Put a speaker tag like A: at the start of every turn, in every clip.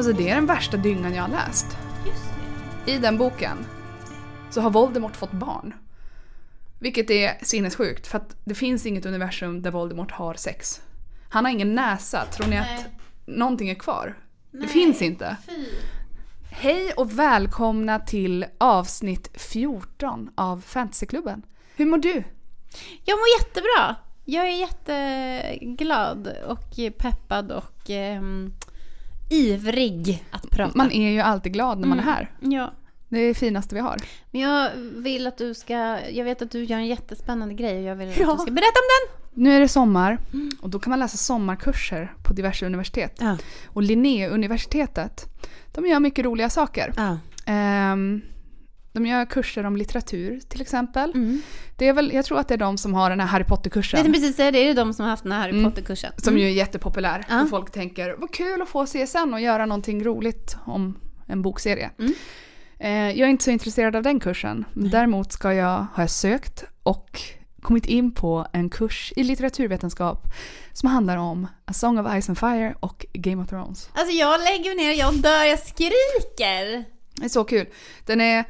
A: Alltså det är den värsta dyngan jag har läst.
B: Det.
A: I den boken så har Voldemort fått barn. Vilket är sinnessjukt för att det finns inget universum där Voldemort har sex. Han har ingen näsa. Tror ni att
B: Nej.
A: någonting är kvar? Det
B: Nej.
A: finns inte.
B: Fy.
A: Hej och välkomna till avsnitt 14 av Fantasyklubben. Hur mår du?
B: Jag mår jättebra. Jag är jätteglad och peppad och ehm, ivrig att prata.
A: Man är ju alltid glad när man är här.
B: Ja.
A: Det är det finaste vi har.
B: Men jag vill att du ska... Jag vet att du gör en jättespännande grej och jag vill
A: Ja.
B: att du ska berätta om den.
A: Nu är det sommar och då kan man läsa sommarkurser på diverse universitet.
B: Ja.
A: Och Linnéuniversitetet, de gör mycket roliga saker.
B: ja.
A: Ehm, de gör kurser om litteratur till exempel.
B: Mm.
A: Det är väl, jag tror att det är de som har den här Harry
B: Jag
A: Potter-kursen.
B: tänkte precis säga det. Är det de som har haft den här Harry
A: Mm.
B: Potter-kursen?
A: Som ju är jättepopulär.
B: Ja.
A: Och folk tänker, vad kul att få CSN och göra någonting roligt om en bokserie.
B: Mm.
A: Eh, jag är inte så intresserad av den kursen. Däremot ska jag, har jag sökt och kommit in på en kurs i litteraturvetenskap som handlar om A Song of Ice and Fire och Game of Thrones.
B: Alltså jag lägger mig ner, jag dör, jag skriker.
A: Det är så kul. Den är,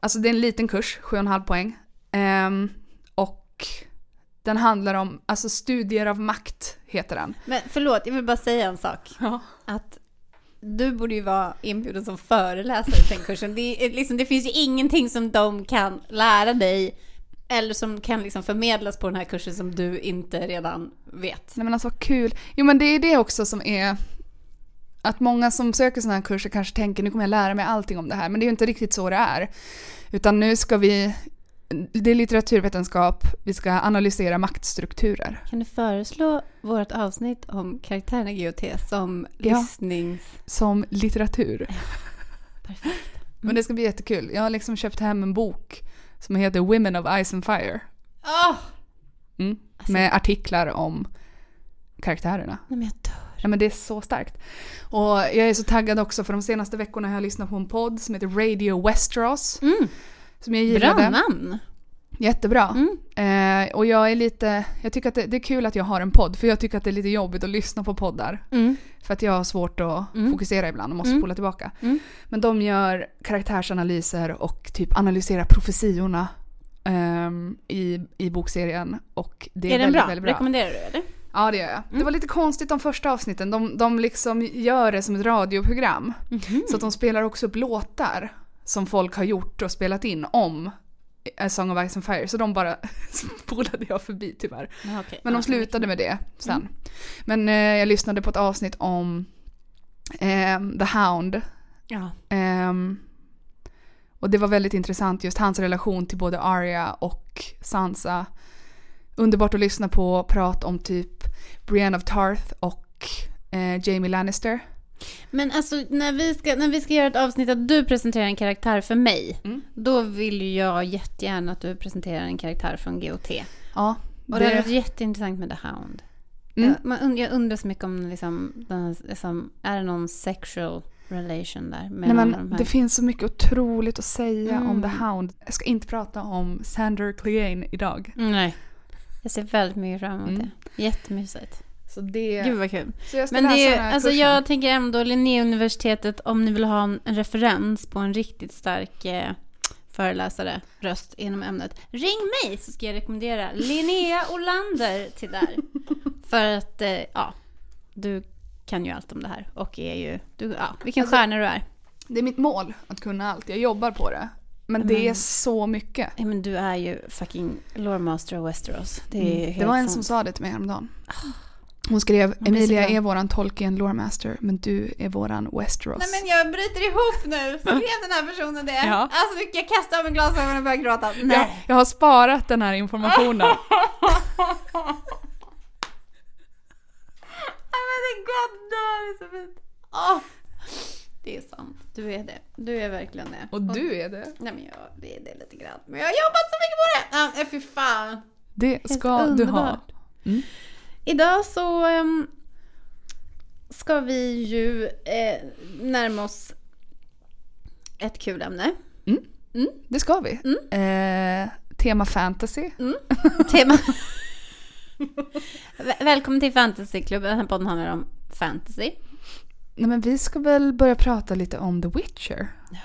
A: alltså det är en liten kurs, 7,5 poäng. Ehm, och den handlar om, alltså studier av makt heter den.
B: Men förlåt, jag vill bara säga en sak.
A: Ja.
B: Att du borde ju vara inbjuden som föreläsare i den kursen. Det, är liksom, det finns ju ingenting som de kan lära dig eller som kan liksom förmedlas på den här kursen som du inte redan vet.
A: Nej men alltså kul. Jo men det är det också som är att många som söker sådana här kurser kanske tänker nu kommer jag lära mig allting om det här men det är ju inte riktigt så det är. Utan nu ska vi, det är litteraturvetenskap, vi ska analysera maktstrukturer.
B: Kan du föreslå vårt avsnitt om karaktärerna i GOT som
A: Ja.
B: lyssnings...
A: Som litteratur.
B: Perfekt.
A: Men det ska bli jättekul. Jag har liksom köpt hem en bok som heter Women of Ice and Fire.
B: Åh!
A: Mm.
B: Alltså-
A: Med artiklar om karaktärerna.
B: Nej men jag dör.
A: Ja men det är så starkt. Och jag är så taggad också för de senaste veckorna har jag lyssnat på en podd som heter Radio Westeros.
B: Mm.
A: Som jag
B: Bra
A: gillade.
B: namn.
A: Jättebra.
B: Mm.
A: Eh, och jag är lite, jag tycker att det, det är kul att jag har en podd för jag tycker att det är lite jobbigt att lyssna på poddar.
B: Mm.
A: För att jag har svårt att
B: Mm.
A: fokusera ibland och måste
B: Mm.
A: spola tillbaka.
B: Mm.
A: Men de gör karaktärsanalyser och typ analyserar profetiorna ehm, i, i bokserien. Och det är,
B: Är den
A: väldigt,
B: bra?
A: väldigt bra.
B: Rekommenderar du eller?
A: Ja det gör jag. Det var lite konstigt de första avsnitten. De, de liksom gör det som ett radioprogram.
B: Mhm.
A: Så att de spelar också upp låtar som folk har gjort och spelat in om A Song of Ice and Fire. Så de bara spolade jag förbi tyvärr.
B: Ja, okej.
A: Men de slutade med det sen. Men eh, jag lyssnade på ett avsnitt om ehm, The Hound.
B: Ja.
A: Ehm, och det var väldigt intressant just hans relation till både Arya och Sansa. Underbart att lyssna på prat om typ Brienne of Tarth och eh, Jamie Lannister.
B: Men alltså när vi, ska, när vi ska göra ett avsnitt att du presenterar en karaktär för mig.
A: Mm.
B: Då vill jag jättegärna att du presenterar en karaktär från GOT.
A: Ja,
B: Och det, hade varit jätteintressant med The Hound.
A: Mm.
B: Jag, man, jag undrar så mycket om liksom, den, liksom, är det någon sexual relation där
A: Nej, men
B: de
A: det finns så mycket otroligt att säga om
B: Mm.
A: The Hound. Jag ska inte prata om Sander Clegane idag.
B: Nej. Jag ser väldigt mycket fram emot
A: Mm.
B: det. Jättemysigt.
A: Så, det,
B: Gud vad kul.
A: så jag ska
B: Men
A: läsa
B: det är,
A: den här
B: alltså
A: kursen.
B: jag tänker ändå Linnéuniversitetet, om ni vill ha en, en referens på en riktigt stark eh, föreläsare, röst inom ämnet. Ring mig så ska jag rekommendera Linnea Olander till där. För att, eh, ja, du kan ju allt om det här och är ju, du, ja, vilken
A: Alltså-
B: stjärna du är.
A: Det är mitt mål att kunna allt. Jag jobbar på det. Men det är så mycket.
B: Ja, men du är ju fucking lore master of Westeros. Det är
A: Mm. Det var en
B: sant.
A: som sa det till mig häromdagen. Hon skrev Emilia är våran Tolkien Loremaster men du är våran Westeros.
B: Nej men jag bryter ihop nu. Skrev den här personen det?
A: Ja.
B: Alltså jag kastar av mig glasögonen och börjar gråta.
A: jag,
B: Nej.
A: jag har sparat den här informationen.
B: Nej men det går det är så fint. Åh, det är sant. Du är det. Du är verkligen det.
A: Och du är det.
B: Nej men jag det är det lite grann. Men jag har jobbat så mycket på det! Ja, nej, fy fan.
A: Det ska du ha.
B: underbart.
A: Mm.
B: Idag så ehm, ska vi ju eh, närma oss ett kul ämne.
A: Det ska vi. Eh, tema fantasy.
B: Tema. Väl- Välkommen till Fantasyklubben. Den här podden handlar om fantasy.
A: Nej men vi ska väl börja prata lite om The Witcher.
B: Ja.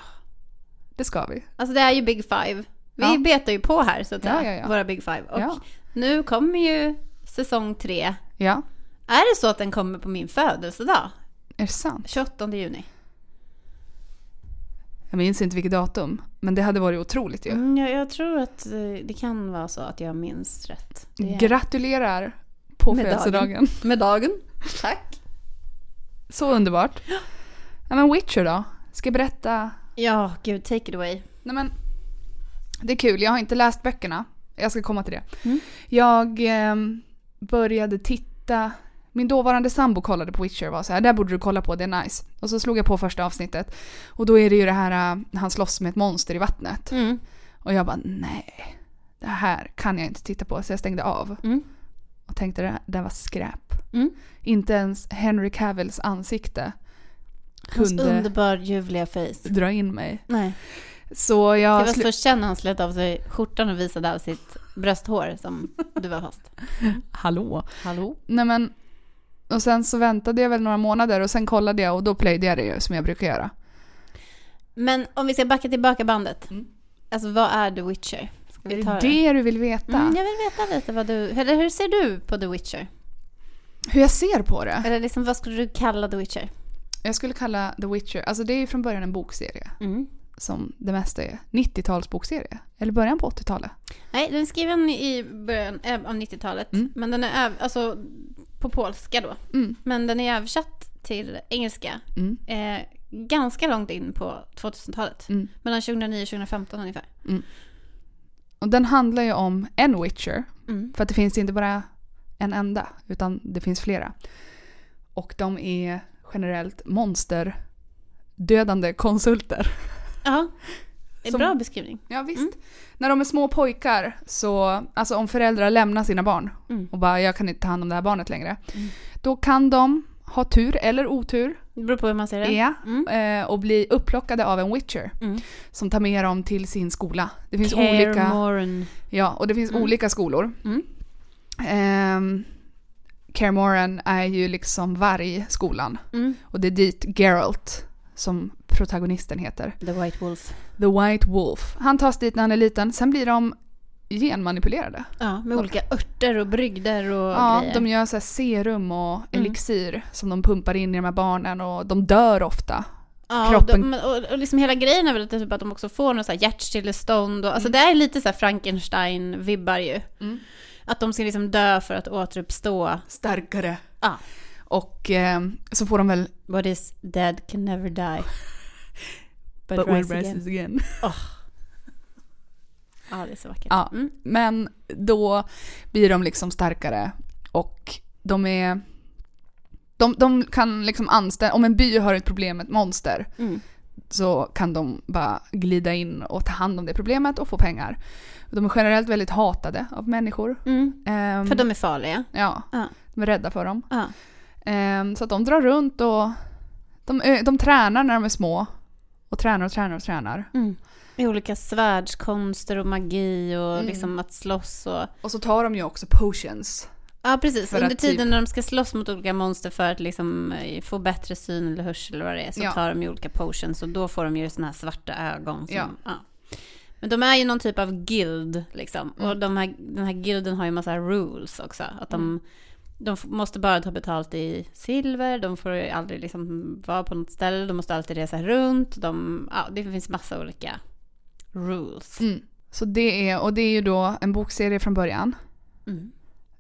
A: Det ska vi.
B: Alltså det är ju Big Five. Vi
A: Ja.
B: betar ju på här så att
A: Ja,
B: säga,
A: ja,
B: våra Big Five. Och nu kommer ju säsong tre.
A: Ja,
B: Är det så att den kommer på min födelsedag?
A: är det sant?
B: 28 juni.
A: Jag minns inte vilket datum, men det hade varit otroligt ju.
B: Mm, jag, jag tror att eh, det kan vara så att jag minns rätt. Är-
A: Gratulerar på
B: Med dagen.
A: födelsedagen.
B: Med dagen. Tack.
A: Så underbart. Ja, men Witcher då? Ska jag berätta?
B: Ja, gud, take it away.
A: Nej men, det är kul. Jag har inte läst böckerna. Jag ska komma till det.
B: Mm.
A: Jag ehm, började titta. Min dåvarande sambo kollade på Witcher och var så här, där borde du kolla på, det är nice. Och så slog jag på första avsnittet. Och då är det ju det här, äh, han slåss med ett monster i vattnet.
B: Mm.
A: Och jag bara, nej. Det här kan jag inte titta på. Så jag stängde av.
B: Mm.
A: Och tänkte det, det var skräp.
B: Mm.
A: Inte ens Henry Cavills ansikte
B: Hans
A: kunde
B: underbar ljuvliga face.
A: dra in mig.
B: Nej.
A: Så
B: Det
A: jag...
B: var
A: slu-
B: först sen han slet av sig skjortan och visade av sitt brösthår som du var fast.
A: Hallå?
B: Hallå?
A: Nej men... Och sen så väntade jag väl några månader och sen kollade jag och då playade jag det ju som jag brukar göra.
B: Men om vi ska backa tillbaka bandet.
A: Mm.
B: Alltså vad är The Witcher? Ska
A: Är
B: vi ta
A: det det du vill veta?
B: Mm, jag vill veta lite vad du, eller hur ser du på The Witcher?
A: Hur jag ser på det?
B: Eller liksom vad skulle du kalla The Witcher?
A: Jag skulle kalla The Witcher, alltså det är ju från början en bokserie.
B: Mm.
A: Som det mesta är. 90-talsbokserie. Eller början på 80-talet.
B: Nej, den är skriven i början eh, av 90-talet.
A: Mm.
B: Men den är alltså på polska då.
A: Mm.
B: Men den är översatt till engelska
A: Mm.
B: eh, ganska långt in på 2000-talet.
A: Mm.
B: Mellan 2009 och 2015 ungefär.
A: Och den handlar ju om en Witcher.
B: Mm.
A: För att det finns inte bara en enda, utan det finns flera. Och de är generellt monsterdödande konsulter.
B: Ja, det är
A: Som-
B: bra beskrivning.
A: Ja visst.
B: Mm.
A: När de är små pojkar så, alltså om föräldrar lämnar sina barn
B: Mm.
A: och bara jag kan inte ta hand om det här barnet längre.
B: Mm.
A: Då kan de ha tur eller otur
B: Det beror på hur man ser det.
A: ja,
B: Mm.
A: eh, och bli upplockade av en witcher
B: Mm.
A: som tar med dem till sin skola. Det finns
B: Kaer
A: olika,
B: Morhen.
A: ja, och det finns
B: Mm.
A: olika skolor.
B: Mm.
A: Um, Kaer är ju liksom vargskolan
B: Mm.
A: och det är dit Geralt som protagonisten heter.
B: The White Wolf.
A: The White Wolf. Han tas dit när han är liten, sen blir de genmanipulerade.
B: Ja, med olika örter och brygder och
A: Ja,
B: grejer.
A: de gör så serum och
B: Mm.
A: elixir som de pumpar in i de här barnen och de dör ofta.
B: Ja,
A: kroppen-
B: och, de, och, liksom hela grejen är väl att, typ att de också får så här hjärtstillestånd. Och, alltså
A: Mm.
B: det är lite så här Frankenstein-vibbar ju.
A: Mm.
B: Att de ska liksom dö för att återuppstå.
A: Starkare.
B: Ja.
A: Och eh, så får de väl
B: What is dead can never die. But,
A: But
B: rise again.
A: again.
B: Ja, det är så vackert.
A: Ja.
B: Mm.
A: Men då blir de liksom starkare och de är... De, de kan liksom anställa, om en by har ett problem med ett monster
B: Mm.
A: Så kan de bara glida in och ta hand om det problemet och få pengar. De är generellt väldigt hatade av människor.
B: Mm.
A: Ehm,
B: För de är farliga.
A: Ja,
B: Ja.
A: de är rädda för dem.
B: Ja.
A: Ehm, så att de drar runt och de, de tränar när de är små. Och tränar och tränar och tränar.
B: Mm. Med olika svärdskonster och magi och
A: Mm.
B: liksom att slåss och...
A: Och så tar de ju också potions.
B: Ja, precis.
A: För
B: Under
A: att typ-
B: tiden när de ska slåss mot olika monster för att liksom eh, få bättre syn eller hörsel eller vad det är så
A: Ja.
B: tar de ju olika potions och då får de ju såna här svarta ögon. Som,
A: Ja.
B: ja. Men de är ju någon typ av guild liksom. Och
A: Mm.
B: de här, den här guilden har ju massa rules också. Att de,
A: Mm.
B: de måste bara ta betalt i silver, de får ju aldrig liksom vara på något ställe, de måste alltid resa runt. De, ja, det finns massa olika rules.
A: Mm. Så det är, och det är ju då en bokserie från början.
B: Mm.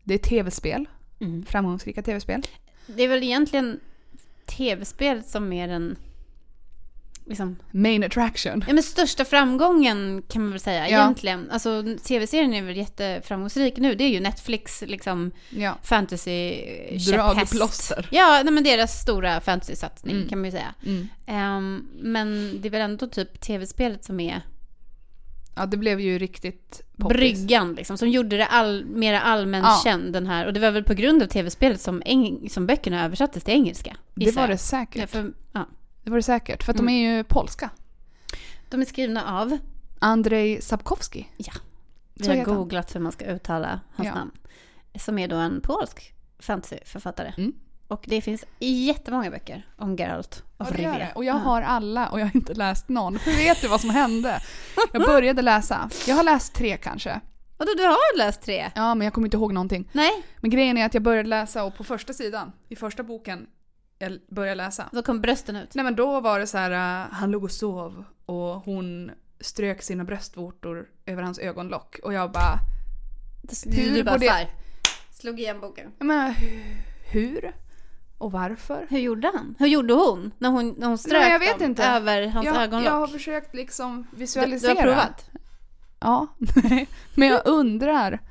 A: Det är tv-spel.
B: Mm.
A: Framgångsrika tv-spel.
B: Det är väl egentligen tv-spel som är den liksom,
A: Main attraction.
B: ja, men största framgången kan man väl säga
A: Ja.
B: egentligen. Alltså tv-serien är väl jätteframgångsrik nu. Det är ju Netflix liksom
A: Ja.
B: fantasy
A: Dragplåster.
B: Ja, nej, men deras stora fantasy-satsning
A: Mm.
B: kan man ju säga.
A: Mm.
B: Ehm, men det är väl ändå typ tv-spelet som är
A: Ja, det blev ju riktigt poppis.
B: bryggan liksom, som gjorde det all, mera allmänt
A: Ja.
B: känd den här. Och det var väl på grund av tv-spelet som, eng- som böckerna översattes till engelska.
A: Det var det säkert.
B: Ja, för, ja.
A: Det var det säkert. För att
B: Mm.
A: de är ju polska.
B: De är skrivna av,
A: Andrzej Sapkowski.
B: vi
A: Så
B: har googlat hur man ska uttala hans
A: Ja.
B: namn. Som är då en polsk fantasyförfattare.
A: Mm.
B: Och det finns jättemånga böcker om Geralt
A: Ja, det gör
B: Rivia.
A: Och jag
B: Ja.
A: har alla och jag har inte läst någon. För vet du vad som hände? Jag började läsa. Jag har läst tre kanske.
B: Vadå, du har läst tre?
A: Ja, men jag kommer inte ihåg någonting.
B: Nej,
A: Men grejen är att jag började läsa och på första sidan, i första boken jag började läsa.
B: då kom brösten ut.
A: Nej men då var det så här, uh, han låg och sov och hon strök sina bröstvårtor över hans ögonlock. Och jag bara, Hur
B: du bara
A: det-
B: här, slog igen boken.
A: hu- hur? Och varför?
B: Hur gjorde han? Hur gjorde hon? När hon, när hon strök
A: Nej, jag vet
B: dem
A: inte.
B: över hans
A: jag,
B: ögonlock?
A: jag har försökt liksom
B: du,
A: visualisera.
B: du har provat?
A: Ja. Men jag undrar.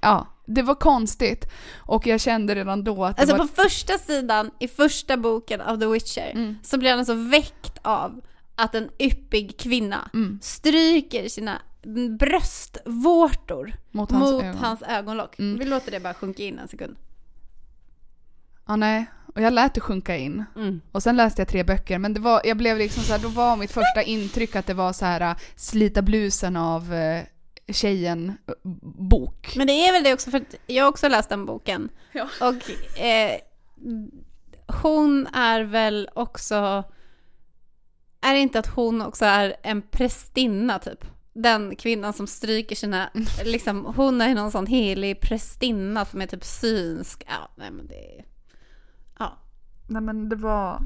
A: Ja, det var konstigt. Och jag kände redan då att det
B: Alltså
A: var...
B: på första sidan i första boken av The Witcher
A: Mm.
B: så blir han alltså väckt av att en yppig kvinna
A: Mm.
B: stryker sina bröstvårtor
A: Mot hans
B: mot
A: ögon.
B: hans ögonlock.
A: Mm.
B: Vi låter det bara sjunka in en sekund.
A: Ja, nej. Och jag lät det sjunka in. Och sen läste jag tre böcker, men det var, jag blev liksom så här, då var mitt första intryck att det var så här äh, slita blusen av eh, tjejen äh, bok.
B: Men det är väl det också för jag har också läst den boken.
A: Ja.
B: Och eh, hon är väl också... Är det inte att hon också är en prästinna typ? Den kvinnan som stryker sina, liksom, hon är någon sån helig prästinna som är typ synsk. Ja, nej men det är... Ja.
A: Nej men det var,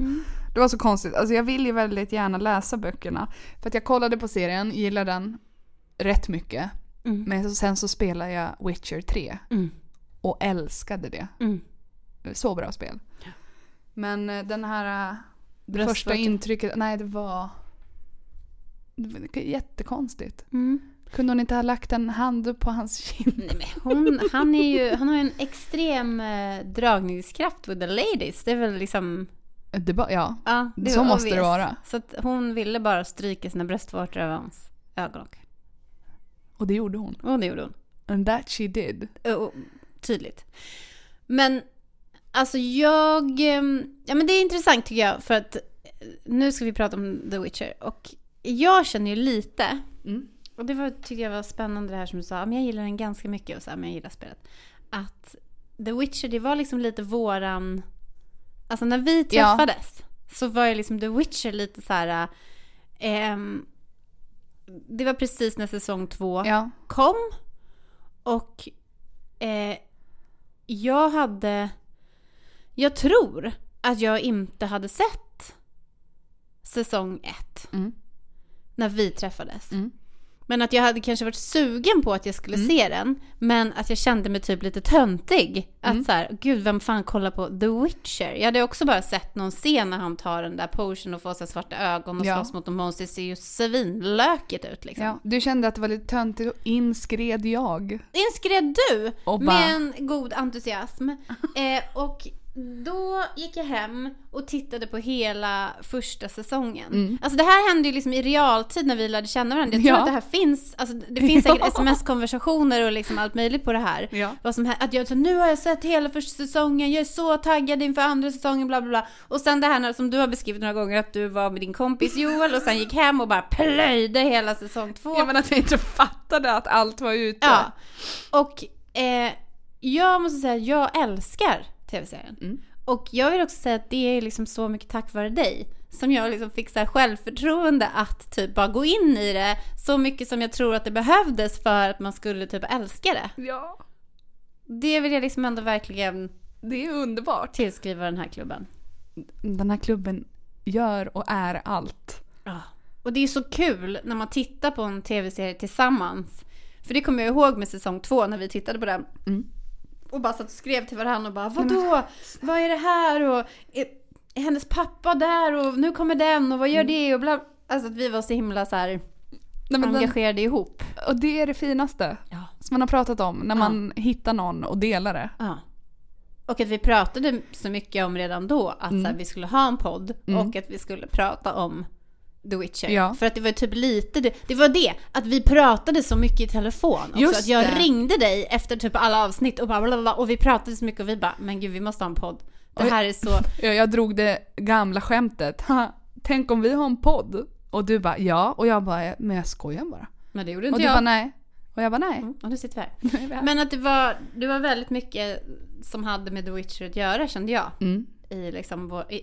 A: det var så konstigt. Alltså jag vill ju väldigt gärna läsa böckerna. För att jag kollade på serien, gillade den rätt mycket.
B: Mm.
A: Men sen så spelade jag Witcher 3
B: Mm.
A: och älskade det.
B: Mm.
A: Så bra spel. Men eh, den här... eh, Det första intrycket, nej det var... Det var jättekonstigt.
B: Mm.
A: Kunde hon inte ha lagt en hand på hans kind?
B: Nej, men hon, han, är ju, han har ju en extrem eh, dragningskraft with the ladies. Det är väl liksom...
A: Det bara, ja.
B: Ja, det
A: Så måste
B: obvious.
A: det vara.
B: Så att hon ville bara stryka sina bröstvårtor över hans ögonlock.
A: Och det gjorde hon.
B: Och det gjorde hon.
A: And that she did.
B: Och, tydligt. Men alltså jag... ehm, Ja men det är intressant tycker jag för att eh, nu ska vi prata om The Witcher och jag känner ju lite
A: Mm.
B: Och det var, tyckte jag var spännande det här som du sa, ja, men jag gillar den ganska mycket och så här, men jag gillar spelet. Att The Witcher det var liksom lite våran... Alltså när vi
A: Ja.
B: träffades så var ju liksom The Witcher lite så här... ehm, det var precis när säsong två
A: Ja.
B: kom. Och eh, jag hade... Jag tror att jag inte hade sett säsong ett
A: Mm.
B: när vi träffades.
A: Mm.
B: Men att jag hade kanske varit sugen på att jag skulle
A: Mm.
B: se den. Men att jag kände mig typ lite töntig. Att
A: Mm.
B: så här, gud vem fan kollar på The Witcher? Jag hade också bara sett någon scen när han tar den där potion och får sig svarta ögon och
A: Ja.
B: slåss mot de monster. Det ser ju svinlökigt ut liksom.
A: ja. Du kände att det var lite töntigt och inskred jag.
B: Inskred du
A: bara-
B: med en god entusiasm. Eh, och då gick jag hem och tittade på hela första säsongen.
A: Mm.
B: Alltså det här hände ju liksom i realtid när vi lärde känna varandra. Jag tror
A: Ja.
B: att det här finns, alltså det finns säkert sms-konversationer och liksom allt möjligt på det här.
A: Ja.
B: Vad som att jag så nu har jag sett hela första säsongen, jag är så taggad inför andra säsongen, bla bla bla. Och sen det här när- som du har beskrivit några gånger, att du var med din kompis Joel och sen gick hem och bara plöjde hela säsong två.
A: Ja men att jag inte fattade att allt var ute.
B: Ja. Och eh, jag måste säga att jag älskar tv-serien.
A: Mm.
B: Och jag vill också säga att det är liksom så mycket tack vare dig som jag liksom fick så här självförtroende att typ bara gå in i det så mycket som jag tror att det behövdes för att man skulle typ älska det.
A: ja.
B: Det vill jag liksom ändå verkligen
A: Det är underbart.
B: tillskriva den här klubben.
A: Den här klubben gör och är allt.
B: Och det är så kul när man tittar på en tv-serie tillsammans. För det kommer jag ihåg med säsong två när vi tittade på den.
A: Mm.
B: Och bara satt och skrev till varandra och bara vadå? Vad är det här? Och är, är hennes pappa där? Och nu kommer den och vad gör det? Och bla. Alltså att vi var så himla så här
A: Nej, men den,
B: engagerade ihop.
A: och det är det finaste
B: Ja.
A: som man har pratat om. När
B: Ja.
A: man hittar någon och delar det.
B: ja. Och att vi pratade så mycket om redan då att så här, vi skulle ha en podd
A: Mm.
B: och att vi skulle prata om The Witcher.
A: Ja.
B: För att det var typ lite det, det var det, att vi pratade så mycket i telefon också.
A: Just
B: att jag
A: det.
B: ringde dig efter typ alla avsnitt och bara blablabla, och vi pratade så mycket och vi bara, men gud vi måste ha en podd. Det här är så,
A: Jag, jag drog det gamla skämtet. "Ha, Tänk om vi har en podd? Och du bara ja. Och jag bara, men jag skojar bara.
B: men det gjorde
A: Och
B: inte
A: du
B: jag.
A: bara nej. Och jag bara nej.
B: Mm, och nu sitter vi här. Men att det var, det var väldigt mycket som hade med The Witcher att göra kände jag.
A: Mm.
B: I, liksom vår, i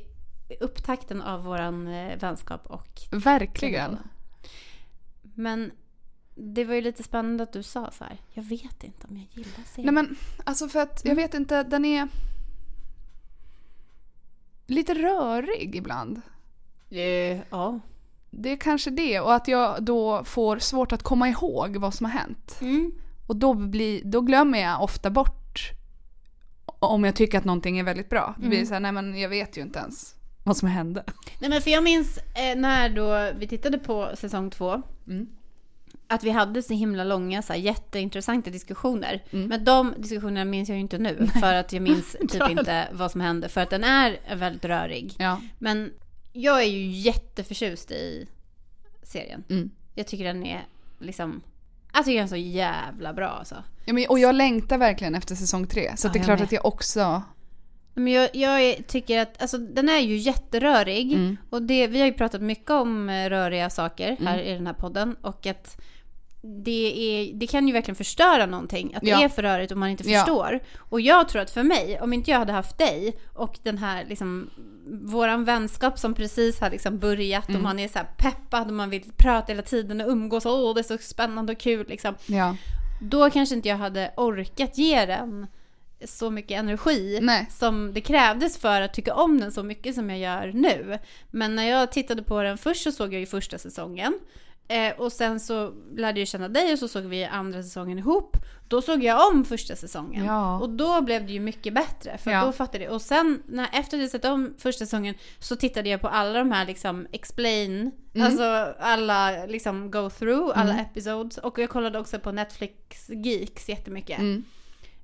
B: upptakten av våran eh, vänskap och
A: Verkligen.
B: Men det var ju lite spännande att du sa så här. Jag vet inte om jag gillar serien.
A: Nej men alltså för att jag vet inte, den är lite rörig ibland.
B: Eh, ja.
A: Det är kanske det och att jag då får svårt att komma ihåg vad som har hänt.
B: Mm.
A: Och då, blir, då glömmer jag ofta bort om jag tycker att någonting är väldigt bra. Det blir så här, nej men jag vet ju inte ens vad som hände.
B: Nej men för jag minns eh, när då vi tittade på säsong två.
A: Mm.
B: Att vi hade så himla långa, så här, jätteintressanta diskussioner.
A: Mm.
B: Men de diskussionerna minns jag ju inte nu. För att jag minns typ inte vad som hände. För att den är väldigt rörig.
A: Ja.
B: Men jag är ju jätteförtjust i serien.
A: Mm.
B: Jag tycker den är liksom... Jag tycker den är så jävla bra alltså.
A: ja men, och jag längtar verkligen efter säsong tre. Så
B: Ja,
A: det är klart
B: med.
A: att jag också...
B: Men jag, jag tycker att, alltså den är ju jätterörig.
A: Mm.
B: Och det, vi har ju pratat mycket om eh, röriga saker här i den här podden. Och att det, är, det kan ju verkligen förstöra någonting. Att det
A: Ja.
B: är för rörigt om man inte
A: Ja.
B: förstår. Och jag tror att för mig, om inte jag hade haft dig och den här liksom våran vänskap som precis har liksom börjat
A: Mm.
B: och man är så här peppad och man vill prata hela tiden och umgås. Åh, det är så spännande och kul liksom.
A: Ja.
B: Då kanske inte jag hade orkat ge den så mycket energi
A: Nej.
B: som det krävdes för att tycka om den så mycket som jag gör nu. Men när jag tittade på den först så såg jag ju första säsongen. Eh, och sen så lärde jag känna dig och så såg vi andra säsongen ihop. Då såg jag om första säsongen.
A: Ja.
B: Och då blev det ju mycket bättre. För
A: Ja.
B: då fattade jag. Och sen när, efter att jag sett om första säsongen så tittade jag på alla de här liksom explain.
A: Mm.
B: Alltså alla liksom go through, alla episodes. Och jag kollade också på Netflix Geeks jättemycket.
A: Mm.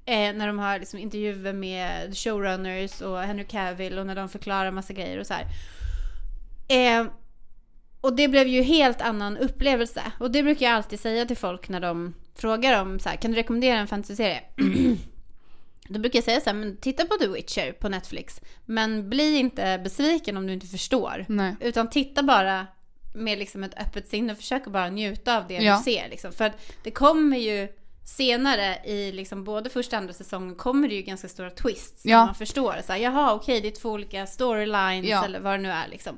B: Eh, när de har liksom intervjuer med showrunners och Henry Cavill och när de förklarar massa grejer och så här. Eh, och det blev ju helt annan upplevelse. Och det brukar jag alltid säga till folk när de frågar om så här, kan du rekommendera en fantasyserie? Då brukar jag säga så här, men titta på The Witcher på Netflix. Men bli inte besviken om du inte förstår.
A: Nej.
B: Utan titta bara med liksom ett öppet sinne och försöka bara njuta av det
A: Ja.
B: du ser. Liksom. För att det kommer ju senare i liksom både första och andra säsongen kommer det ju ganska stora twists.
A: Ja.
B: Man förstår. Så här, Jaha, okej, det är två olika storylines
A: Ja.
B: eller vad det nu är liksom.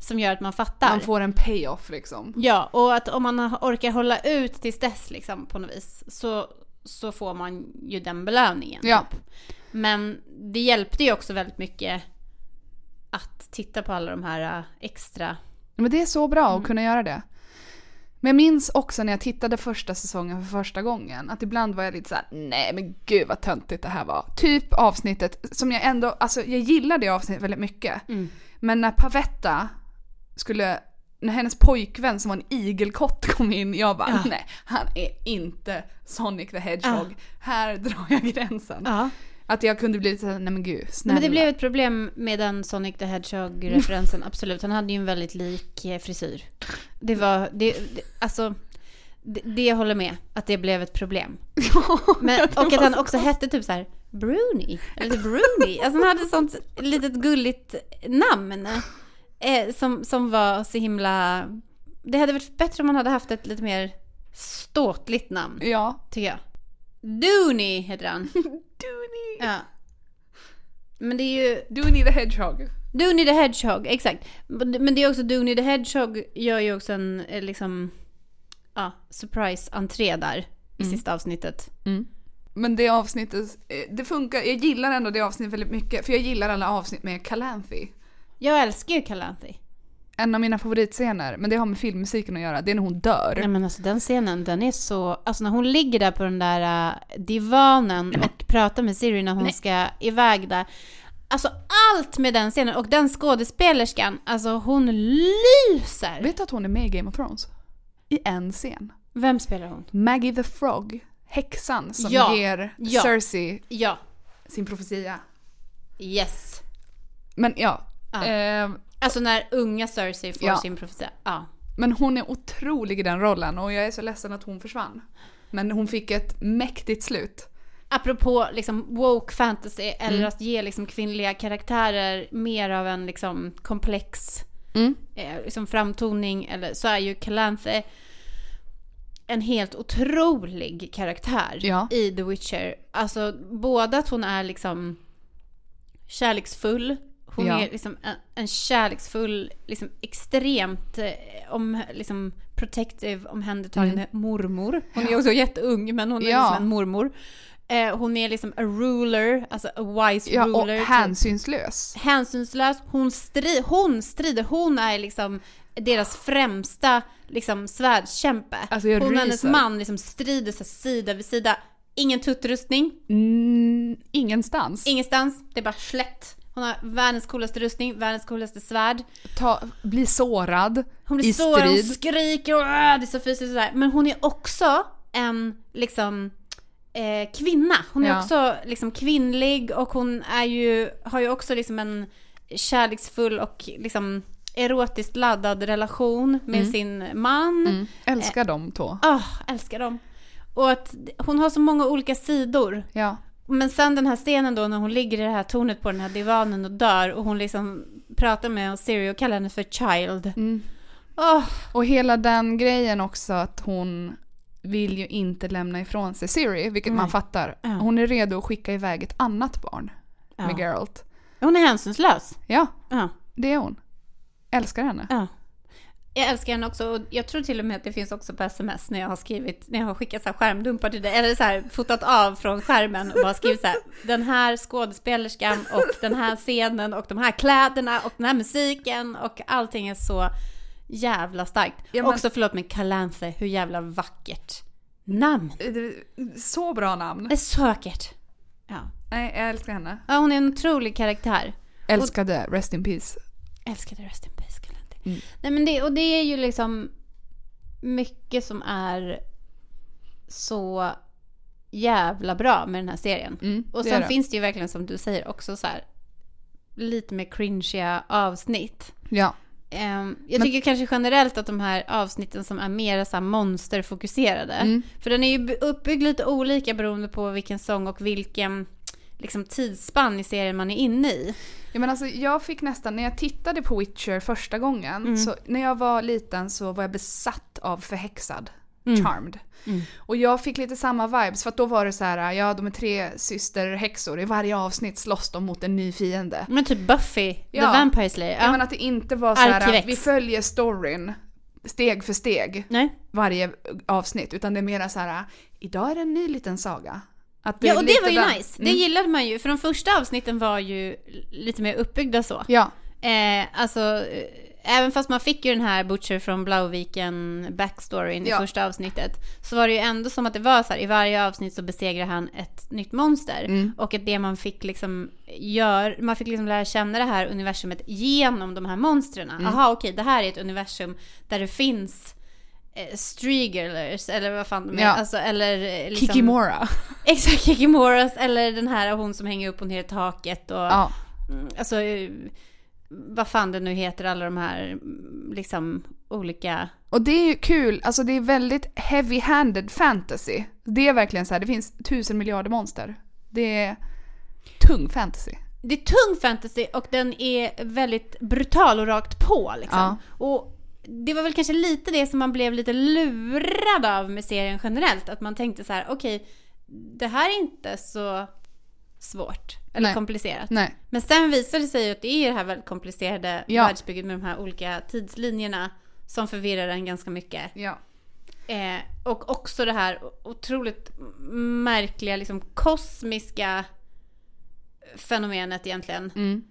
B: Som gör att man fattar.
A: Man får en payoff liksom.
B: Ja, och att om man orkar hålla ut tills dess liksom på något vis så, så får man ju den belöningen.
A: Ja.
B: Typ. Men det hjälpte ju också väldigt mycket att titta på alla de här äh, extra
A: Men det är så bra
B: Mm.
A: att kunna göra det. Men jag minns också när jag tittade första säsongen för första gången att ibland var jag lite såhär, nej men gud vad töntigt det här var. Typ avsnittet som jag ändå, alltså jag gillade det avsnittet väldigt mycket.
B: Mm.
A: Men när Pavetta skulle, när hennes pojkvän som var en igelkott kom in, jag bara
B: Ja.
A: nej, han är inte Sonic the Hedgehog. Här drar jag gränsen.
B: Ja.
A: Att jag kunde bli lite såhär, nej men gud, snälla.
B: men det blev ett problem med den Sonic the Hedgehog-referensen, absolut. Han hade ju en väldigt lik eh, frisyr. Det var, det, det, alltså, det, det jag håller med, att det blev ett problem. Men, och att han
A: så
B: också hette typ så här Bruni, eller Bruni. Alltså han hade ett sånt litet gulligt namn. Eh, som, som var så himla... Det hade varit bättre om man hade haft ett lite mer ståtligt namn,
A: Ja.
B: tycker jag. Dooney heter han.
A: Dooney.
B: Ja. Men det är ju...
A: Dooney the Hedgehog.
B: Dooney the Hedgehog, exakt. Men det är också Dooney the Hedgehog gör ju också en eh, liksom, ja, surprise-entré där i sista avsnittet.
A: Men det avsnittet, eh, det funkar, jag gillar ändå det avsnittet väldigt mycket. För jag gillar alla avsnitt med Calanthy.
B: Jag älskar ju Calanthy.
A: En av mina favoritscener, men det har med filmmusiken att göra, det är när hon dör.
B: Nej men alltså den scenen, den är så, alltså när hon ligger där på den där uh, divanen och pratar med Siri när hon
A: Nej.
B: ska iväg där. Alltså allt med den scenen och den skådespelerskan, alltså hon lyser.
A: Vet du att hon är med i Game of Thrones? I en scen.
B: Vem spelar hon?
A: Maggie the Frog, häxan som
B: Ja,
A: ger
B: ja.
A: Cersei
B: Ja,
A: sin profetia.
B: yes.
A: Men ja.
B: Ja.
A: Eh,
B: Alltså när unga Cersei får
A: Ja.
B: sin profetia. Ja.
A: men hon är otrolig i den rollen och jag är så ledsen att hon försvann. Men hon fick ett mäktigt slut.
B: Apropå liksom woke fantasy eller
A: Mm.
B: att ge liksom kvinnliga karaktärer mer av en liksom komplex
A: Mm.
B: eh, liksom framtoning eller så är ju Calanthe en helt otrolig karaktär
A: Ja.
B: i The Witcher. Alltså både att hon är liksom kärleksfull, hon
A: Ja.
B: är liksom en, en kärleksfull, liksom extremt eh, om, liksom protective, omhändertagande mormor. Hon är också jätteung men hon är
A: Mm. Ja.
B: liksom en mormor. Eh, hon är liksom a ruler, alltså a wise
A: Ja, och
B: ruler. typ.
A: hänsynslös.
B: hänsynslös, hon, stri, hon strider, hon är liksom deras främsta liksom, svärdskämpe.
A: Alltså,
B: hon och hennes man liksom strider så sida vid sida. Ingen tuttrustning,
A: Mm, ingenstans.
B: ingenstans, det är bara slätt. Hon har världens coolaste rustning, världens coolaste svärd.
A: Ta, bli sårad
B: Hon blir
A: i
B: så, hon
A: strid.
B: skriker och äh, det är så fysiskt sådär. Men hon är också en liksom eh, kvinna. Hon är
A: Ja.
B: också liksom kvinnlig och hon är ju, har ju också liksom en kärleksfull och liksom erotiskt laddad relation med sin man.
A: Mm. Älskar de två.
B: Ah, älskar dem. Och att hon har så många olika sidor.
A: Ja.
B: Men sen den här scenen då när hon ligger i det här tornet på den här divanen och dör och hon liksom pratar med Siri och kallar henne för child.
A: Mm.
B: Åh,
A: Och hela den grejen också att hon vill ju inte lämna ifrån sig Siri, vilket man
B: Nej.
A: fattar.
B: Ja.
A: Hon är redo att skicka iväg ett annat barn med
B: ja.
A: Geralt.
B: Hon är hänsynslös.
A: Ja,
B: Ja,
A: det är hon. Älskar henne.
B: ja. Jag älskar henne också och jag tror till och med att det finns också på sms när jag har skrivit, när jag har skickat så här skärmdumpar till dig, eller så här fotat av från skärmen och bara skrivit så här, den här skådespelerskan och den här scenen och de här kläderna och den här musiken och allting är så jävla starkt.
A: Ja, men-
B: Också förlåt mig, Calanthe, hur jävla vackert namn.
A: Så bra namn.
B: Det är så vackert. Ja.
A: Nej, jag älskar henne.
B: ja, hon är en otrolig karaktär.
A: Älskade Rest in Peace.
B: Älskade Rest in Peace.
A: Mm.
B: Nej men det, och det är ju liksom mycket som är så jävla bra med den här serien.
A: Mm,
B: Och sen
A: det.
B: finns det ju verkligen som du säger också så här lite mer cringeiga avsnitt.
A: Ja.
B: Ehm, jag
A: Men-
B: tycker kanske generellt att de här avsnitten som är mer så monsterfokuserade.
A: Mm.
B: För den är ju uppbyggd lite olika beroende på vilken sång och vilken liksom, tidsspann i serien man är inne i.
A: Ja, men alltså, jag fick nästan, när jag tittade på Witcher första gången,
B: Mm.
A: så när jag var liten så var jag besatt av förhäxad.
B: Mm.
A: Charmed.
B: Mm.
A: Och jag fick lite samma vibes för att då var det så här, ja de är tre systerhäxor, i varje avsnitt slåss de mot en ny fiende.
B: Men typ Buffy, The
A: Ja.
B: Vampire Slayer.
A: Ja.
B: Ja.
A: Men att det inte var så här,
B: Arkivex.
A: vi följer storyn steg för steg
B: Nej.
A: varje avsnitt, utan det är mera så här, idag är det en ny liten saga. Att är
B: Ja, och det var ju
A: den-
B: nice. Det
A: Mm.
B: gillade man ju. För de första avsnitten var ju lite mer uppbyggda så.
A: Ja,
B: Eh, alltså, eh, även fast man fick ju den här Butcher från Blauviken backstoryn i
A: Ja.
B: första avsnittet. Så var det ju ändå som att det var så här, i varje avsnitt så besegrar han ett nytt monster.
A: Mm.
B: Och att det man fick liksom gör, man fick liksom lära känna det här universumet genom de här monstren.
A: Mm.
B: Aha, okej, det här är ett universum där det finns eh, Strigglers, eller vad fan de är.
A: Ja.
B: Alltså, eller eh, liksom,
A: Kikimora.
B: Exakt, Kikimoras, eller den här hon som hänger upp och ner i taket. Och,
A: Ja.
B: Mm, Alltså, eh, vad fan det nu heter, alla de här mm, liksom olika...
A: Och det är ju kul, alltså det är väldigt heavy-handed fantasy. Det är verkligen så här, det finns tusen miljarder monster. Det är tung fantasy.
B: Det är tung fantasy och den är väldigt brutal och rakt på liksom.
A: Ja.
B: Och det var väl kanske lite det som man blev lite lurad av med serien generellt. Att man tänkte så här, okej, det här är inte så svårt eller
A: Nej.
B: komplicerat.
A: Nej.
B: Men sen visade det sig att det är det här väldigt komplicerade
A: Ja.
B: världsbygget med de här olika tidslinjerna som förvirrar en ganska mycket.
A: Ja.
B: Eh, och också det här otroligt märkliga, liksom kosmiska fenomenet egentligen.
A: Mm.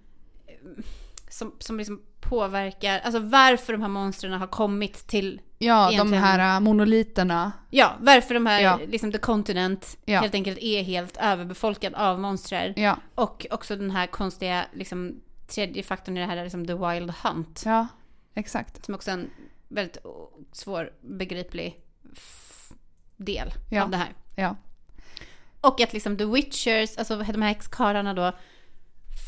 B: Som, som liksom påverkar, alltså varför de här monstren har kommit till,
A: Ja, de
B: Egentligen.
A: här äh, monoliterna.
B: ja, varför de här,
A: Ja.
B: liksom the continent
A: Ja.
B: helt enkelt är helt överbefolkad av monstrar.
A: Ja.
B: Och också den här konstiga, liksom tredje faktorn i det här, är liksom the wild hunt.
A: Ja, exakt.
B: Som också är en väldigt svårbegriplig del
A: Ja.
B: av det här.
A: Ja.
B: Och att liksom The Witchers, alltså de här häxkarlarna då,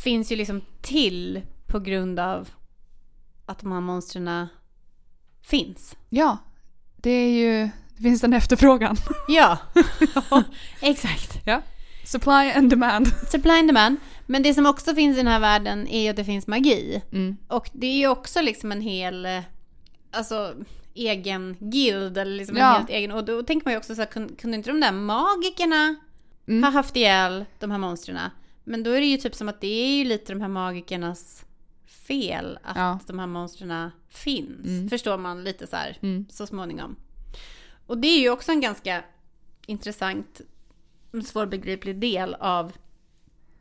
B: finns ju liksom till på grund av att de här monstren finns.
A: Ja. Det är ju, det finns en efterfrågan.
B: Ja, exakt.
A: Ja. Supply and demand.
B: Supply and demand. Men det som också finns i den här världen är ju att det finns magi.
A: Mm.
B: Och det är ju också liksom en hel eh, alltså, egen guild eller liksom en
A: Ja.
B: helt egen. Och då tänker man ju också så här, kun- kunde inte de där magikerna
A: Mm.
B: ha haft ihjäl de här monstren? Men då är det ju typ som att det är ju lite de här magikernas fel att
A: Ja.
B: de här monstren finns.
A: Mm.
B: Förstår man lite så här
A: Mm.
B: så småningom. Och det är ju också en ganska intressant, svårbegriplig del av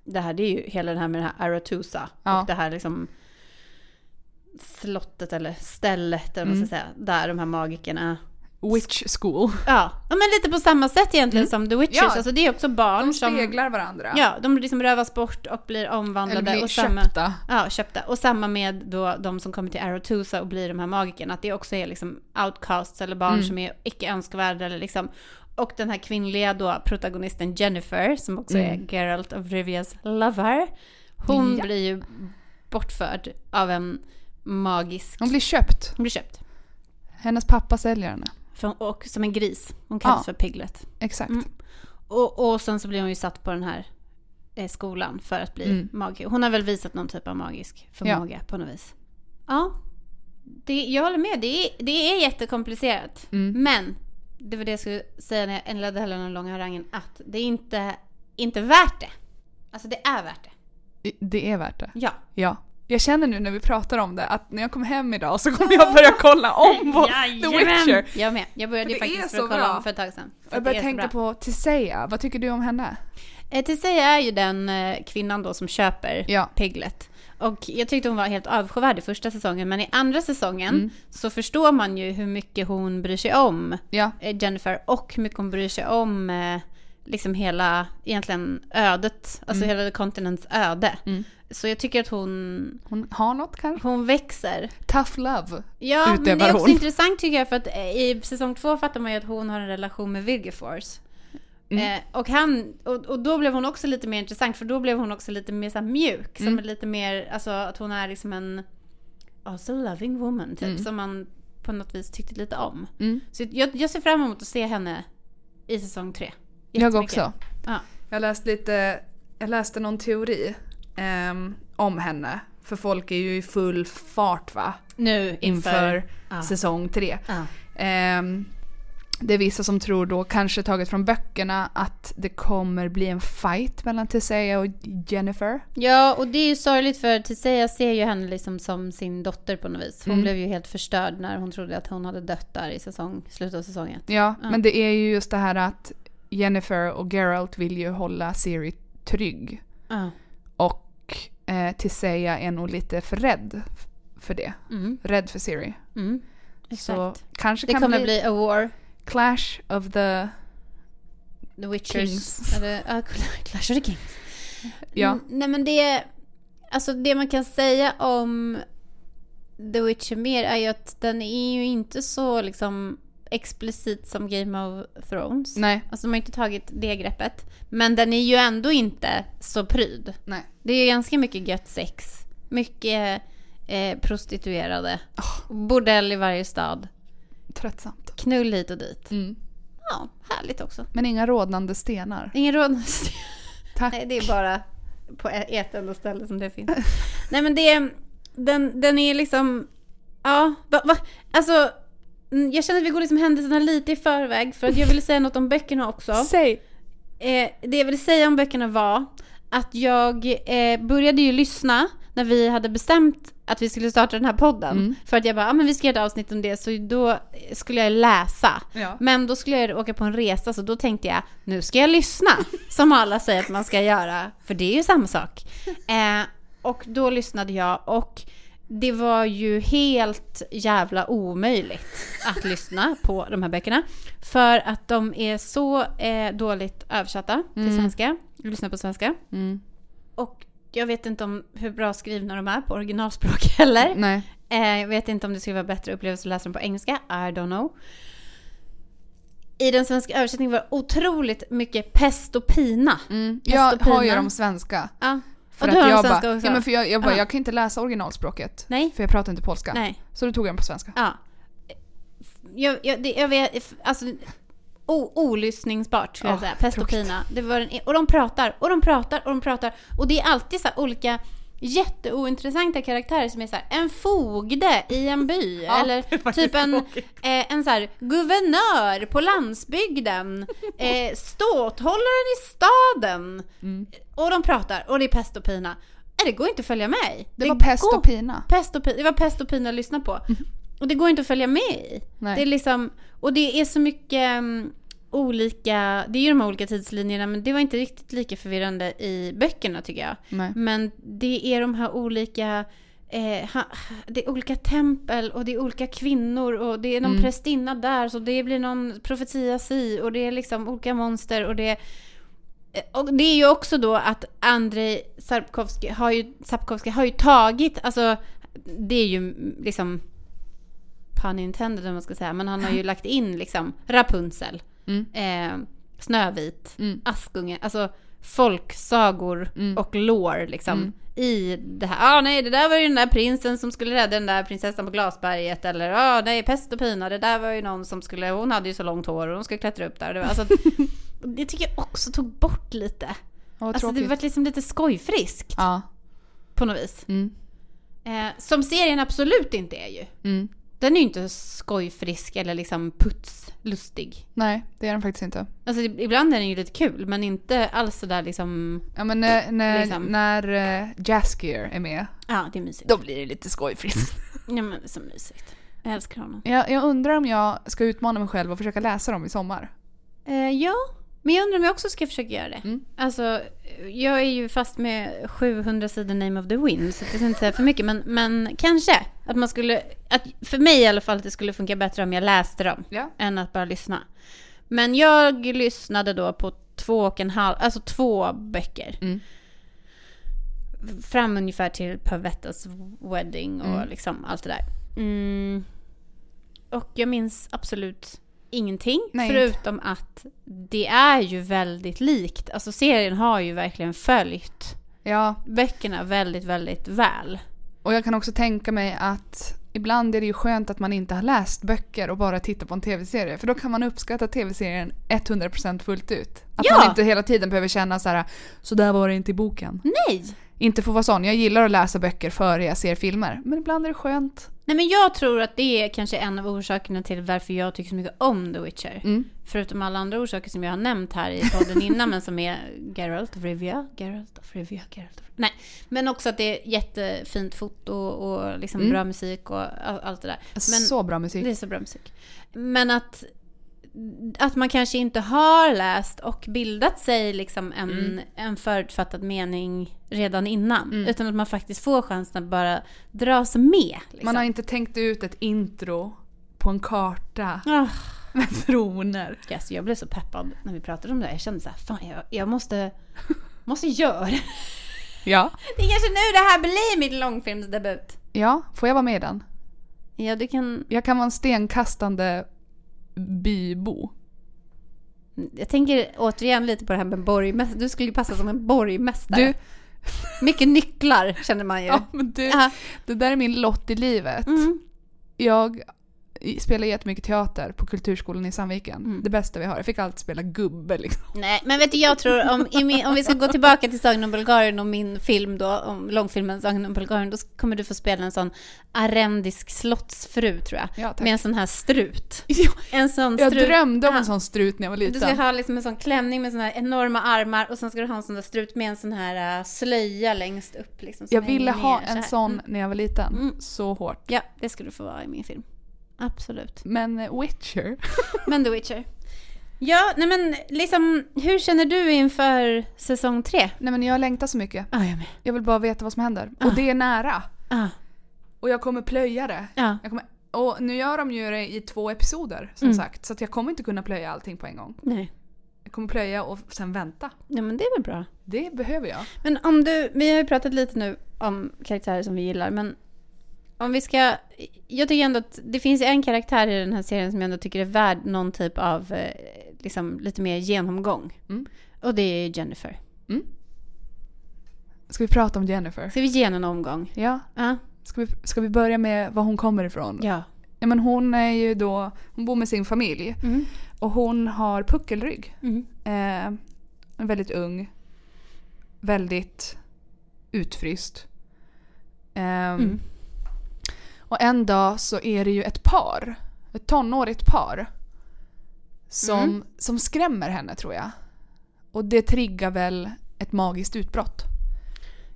B: det här. Det är ju hela det här med det här Aratusa.
A: Ja.
B: Och det här liksom slottet eller stället eller vad man ska
A: Mm.
B: säga. Där de här magikerna.
A: Witch school.
B: Ja, men lite på samma sätt egentligen som The Witches.
A: Ja.
B: Alltså det är också barn
A: De
B: som...
A: speglar varandra.
B: Ja, de liksom rövas bort och blir
A: Eller
B: omvandlade.
A: blir
B: och samma,
A: köpta.
B: Ja, köpta. Och samma med då de som kommer till Arotusa och blir de här magikerna. Att det också är liksom outcasts eller barn
A: Mm.
B: som är icke önskvärda eller liksom. Och den här kvinnliga då protagonisten Jennifer, som också
A: Mm.
B: är Geralt of Rivias lover. Hon
A: Ja.
B: blir ju bortförd av en magisk...
A: Hon blir köpt.
B: Hon blir köpt.
A: Hennes pappa säljer henne.
B: För, och som en gris. Hon kallas
A: Ja.
B: för Piglet.
A: Exakt.
B: Mm. Och, och sen så blir hon ju satt på den här eh, skolan för att bli
A: Mm.
B: magiker. Hon har väl visat någon typ av magisk förmåga på något vis. Ja, det, jag håller med. Det är, det är jättekomplicerat.
A: Mm.
B: Men, det var det jag skulle säga när jag inledde hela den långa harangen, att det är inte, inte värt det. Alltså det är värt det.
A: Det är värt det.
B: Ja.
A: Ja. Jag känner nu när vi pratar om det att när jag kommer hem idag så kommer jag börja kolla om på The! Witcher.
B: Jag med. Jag började
A: det
B: faktiskt för att kolla
A: bra.
B: om för ett tag sedan.
A: Jag
B: så
A: tänka på Tisseja. Vad tycker du om henne?
B: Eh, Tisseja är ju den eh, kvinnan då som köper
A: Ja.
B: Piglet. Och jag tyckte hon var helt avskyvärd i första säsongen, men i andra säsongen
A: Mm.
B: så förstår man ju hur mycket hon bryr sig om
A: Ja.
B: eh, Jennifer och hur mycket hon bryr sig om eh, liksom hela, egentligen ödet, alltså
A: Mm.
B: hela kontinents öde.
A: Mm.
B: Så jag tycker att hon,
A: Hon har något kanske?
B: hon växer.
A: Tough love.
B: Ja, men det
A: Utövar
B: är också
A: hon.
B: intressant tycker jag för att eh, i säsong två fattar man ju att hon har en relation med Vilgeforce.
A: Mm.
B: Eh, och, han, och, och då blev hon också lite mer intressant för då blev hon också lite mer så mjuk. Som
A: Mm.
B: lite mer, alltså att hon är liksom en also loving woman typ.
A: Mm.
B: Som man på något vis tyckte lite om.
A: Mm.
B: Så jag, jag ser fram emot att se henne i säsong tre.
A: Jag också.
B: Ja.
A: Jag läste lite, jag läste någon teori ehm, om henne. För folk är ju i full fart va?
B: Nu inför...
A: Inför
B: Ja.
A: säsong tre.
B: Ja.
A: Ehm, det är vissa som tror då, kanske taget från böckerna, att det kommer bli en fight mellan Tisseja och Jennifer.
B: Ja, och det är ju sorgligt för Tisseja ser ju henne liksom som sin dotter på något vis. Hon
A: Mm.
B: blev ju helt förstörd när hon trodde att hon hade dött där i säsong, slutet av säsongen.
A: Ja,
B: Ja.
A: men det är ju just det här att Jennifer och Geralt vill ju hålla Siri trygg.
B: Ja.
A: Och eh, Tisseja är nog lite för rädd för det.
B: Mm.
A: Rädd för Siri.
B: Mm.
A: Så kanske
B: Det
A: kan
B: kommer
A: bli,
B: bli a war.
A: Clash of the...
B: The Witchers.
A: Kings.
B: Eller, ja, Clash of the Kings.
A: Ja.
B: Mm, nej men det... Alltså det man kan säga om The Witcher mer är ju att den är ju inte så liksom explicit som Game of Thrones.
A: Nej.
B: Alltså de har inte tagit det greppet. Men den är ju ändå inte så pryd.
A: Nej.
B: Det är ganska mycket gött sex. Mycket eh, prostituerade. Bordell i varje stad.
A: Tröttsamt.
B: Knull hit och dit.
A: Mm.
B: Ja, härligt också.
A: Men inga rådnande stenar.
B: Ingen råd.
A: Tack.
B: Nej, det är bara på ett enda ställe som det finns. Nej, men det är, den, den är liksom, ja, va, va, alltså, jag känner att vi går liksom händelserna lite i förväg för att jag ville säga något om böckerna också.
A: Säg!
B: Eh, det jag ville säga om böckerna var att jag eh, började ju lyssna när vi hade bestämt att vi skulle starta den här podden.
A: Mm.
B: För att jag bara, ah, men vi ska göra ett avsnitt om det, så då skulle jag läsa.
A: Ja.
B: Men då skulle jag åka på en resa, så då tänkte jag, nu ska jag lyssna. Som alla säger att man ska göra, för det är ju samma sak. Eh, och då lyssnade jag och det var ju helt jävla omöjligt att lyssna på de här böckerna. För att de är så eh, dåligt översatta till
A: Mm.
B: svenska. Jag lyssnar på svenska.
A: Mm.
B: Och jag vet inte om hur bra skrivna de är på originalspråk heller.
A: Nej.
B: Eh, jag vet inte om det skulle vara bättre upplevelse att läsa dem på engelska. I don't know. I den svenska översättningen var det otroligt mycket pest och pina.
A: Mm.
B: Pest
A: Jag
B: och pina.
A: har ju de svenska.
B: Ja.
A: För
B: Och
A: att jag bara,
B: också?
A: ja, men för jag, jag, bara
B: Ja.
A: jag kan inte läsa originalspråket.
B: Nej.
A: För jag pratar inte polska.
B: Nej.
A: Så då tog jag den på svenska.
B: Ja. Jag, jag, det, jag vet, alltså o, olyssningsbart skulle jag
A: Åh,
B: säga. Pest och pina. Det var den, och de pratar och de pratar och de pratar. Och det är alltid så olika jätteointressanta karaktärer som är så här, en fogde i en by
A: Ja,
B: eller typ en, eh, en så här, guvernör på landsbygden, eh, ståthållaren i staden
A: Mm.
B: Och de pratar och det är pest och pina. Nej, det går inte att följa med i.
A: Det var pest och pina.
B: Pest och pina. Det var pest och pina att lyssna på. Och det går inte att följa med i.
A: Nej.
B: Det är liksom, och det är så mycket um, olika, det är ju de här olika tidslinjerna men det var inte riktigt lika förvirrande i böckerna tycker jag.
A: Nej.
B: Men det är de här olika Eh, ha, det är olika tempel och det är olika kvinnor och det är någon
A: Mm.
B: prästinna där så det blir någon profetia si och det är liksom olika monster och det eh, och det är ju också då att Andrei Sapkowski har ju, Sapkowski har ju tagit, alltså det är ju liksom pun intended om man ska säga, men han har ju lagt in liksom Rapunzel,
A: Mm.
B: eh, Snövit,
A: Mm.
B: Askungen, alltså folksagor
A: Mm.
B: och lore liksom
A: Mm.
B: i det här. Ah, nej, det där var ju den där prinsen som skulle rädda den där prinsessan på glasberget eller ah, nej, pest och pina, det där var ju någon som skulle, hon hade ju så långt hår och hon skulle klättra upp där. Det, var, alltså, det tycker jag också tog bort lite.
A: Ja, vad
B: Alltså
A: tråkigt.
B: det var liksom lite skojfriskt
A: Ja.
B: på något vis.
A: Mm.
B: Eh, som serien absolut inte är ju.
A: Mm.
B: Den är ju inte skojfrisk eller liksom putslustig.
A: Nej, det är den faktiskt inte.
B: Alltså ibland är den ju lite kul men inte alls sådär liksom,
A: Ja men när, när,
B: Liksom.
A: när uh, Jaskier är med,
B: ja det är mysigt.
A: då blir det lite skojfriskt.
B: Ja men det är så mysigt. Jag älskar honom.
A: jag, jag undrar om jag ska utmana mig själv och försöka läsa dem i sommar.
B: Eh, ja, men jag undrar om jag också ska försöka göra det.
A: Mm.
B: Alltså, jag är ju fast med 700 sidor Name of the Wind, så jag ska inte säga för mycket, men, men kanske att man skulle, att för mig i alla fall, att det skulle funka bättre om jag läste dem,
A: Ja.
B: än att bara lyssna. Men jag lyssnade då på två och en halv, alltså två böcker.
A: Mm.
B: Fram ungefär till Pavettas wedding och
A: Mm.
B: liksom allt det där. Mm. Och jag minns absolut ingenting.
A: Nej,
B: förutom att det är ju väldigt likt. Alltså serien har ju verkligen följt
A: Ja,
B: böckerna väldigt, väldigt väl.
A: och jag kan också tänka mig att ibland är det ju skönt att man inte har läst böcker och bara tittar på en tv-serie. För då kan man uppskatta tv-serien 100% fullt ut. Att
B: Ja.
A: man inte hela tiden behöver känna så här: så där var det inte i boken.
B: Nej!
A: Inte få vara sån. Jag gillar att läsa böcker före jag ser filmer. Men ibland är det skönt.
B: Nej men jag tror att det är kanske en av orsakerna till varför jag tycker så mycket om The Witcher.
A: Mm.
B: Förutom alla andra orsaker som jag har nämnt här i podden innan, men som är Geralt of Rivia, Geralt of Rivia, Geralt of... Nej, men också att det är jättefint foto och liksom
A: Mm.
B: bra musik och all- allt det där. Men
A: så bra musik.
B: det är så bra musik. Men att, att man kanske inte har läst och bildat sig liksom en,
A: Mm.
B: en förutfattad mening redan innan.
A: Mm.
B: Utan att man faktiskt får chansen att bara dras med. Liksom.
A: Man har inte tänkt ut ett intro på en karta
B: Ah.
A: med troner.
B: Yes, jag blev så peppad när vi pratade om det. Jag kände så här, fan jag, jag måste, måste göra det.
A: Ja.
B: Det är kanske nu det här blir min långfilmsdebut.
A: Ja, får jag vara med i den?
B: Ja, du kan...
A: Jag kan vara en stenkastande bybo.
B: Jag tänker återigen lite på det här med borgmästare. Du skulle ju passa som en borgmästare.
A: Du,
B: Mycket nycklar känner man ju.
A: ja, men du
B: Ja.
A: det där är min lott i livet.
B: Mm.
A: Jag spelar jättemycket teater på Kulturskolan i Sandviken.
B: Mm.
A: Det bästa vi har. Jag fick alltid spela gubbe liksom.
B: Nej, men vet du, jag tror om, min, om vi ska gå tillbaka till Sagan om Bulgarien och min film då, om långfilmen Sagan om Bulgarien, då kommer du få spela en sån arendisk slottsfru tror jag.
A: Ja.
B: Med en sån här strut.
A: Ja,
B: En sån
A: jag
B: strut.
A: drömde om en sån strut när jag var
B: Du
A: liten.
B: ska ha liksom en sån klänning med såna här enorma armar och sen ska du ha en sån där strut med en sån här äh, slöja längst upp. Liksom, som
A: Jag ville ha
B: så
A: en
B: här.
A: sån
B: Mm.
A: när jag var liten.
B: Mm.
A: Så hårt.
B: Ja, det skulle du få vara i min film. Absolut.
A: Men eh, Witcher?
B: Men The Witcher. Ja, nej men liksom, hur känner du inför säsong tre?
A: Nej men jag längtar så mycket.
B: Ja, jag med.
A: Jag vill bara veta vad som händer.
B: Ah.
A: Och det är nära.
B: Ja,
A: Och jag kommer plöja det.
B: ja.
A: Jag kommer, och nu gör de ju det i två episoder som
B: Mm.
A: sagt. Så jag kommer inte kunna plöja allting på en gång.
B: Nej.
A: Jag kommer plöja och sen vänta.
B: Ja, men det är väl bra.
A: Det behöver jag.
B: Men om du, vi har ju pratat lite nu om karaktärer som vi gillar, men om vi ska, jag tycker ändå att det finns en karaktär i den här serien som jag ändå tycker är värd någon typ av, eh, liksom lite mer genomgång.
A: Mm.
B: Och det är Jennifer.
A: Ska vi prata om Jennifer?
B: Ska vi ge henne en omgång?
A: Ja.
B: Ja.
A: Ska vi, ska vi börja med var hon kommer ifrån?
B: Ja.
A: Ja men hon är ju då, hon bor med sin familj.
B: Mm.
A: Och hon har puckelrygg.
B: Mm.
A: Eh, väldigt ung. Väldigt utfryst. Ehm,
B: Mm.
A: Och en dag så är det ju ett par, ett tonårigt par, som,
B: Mm.
A: som skrämmer henne tror jag. Och det triggar väl ett magiskt utbrott.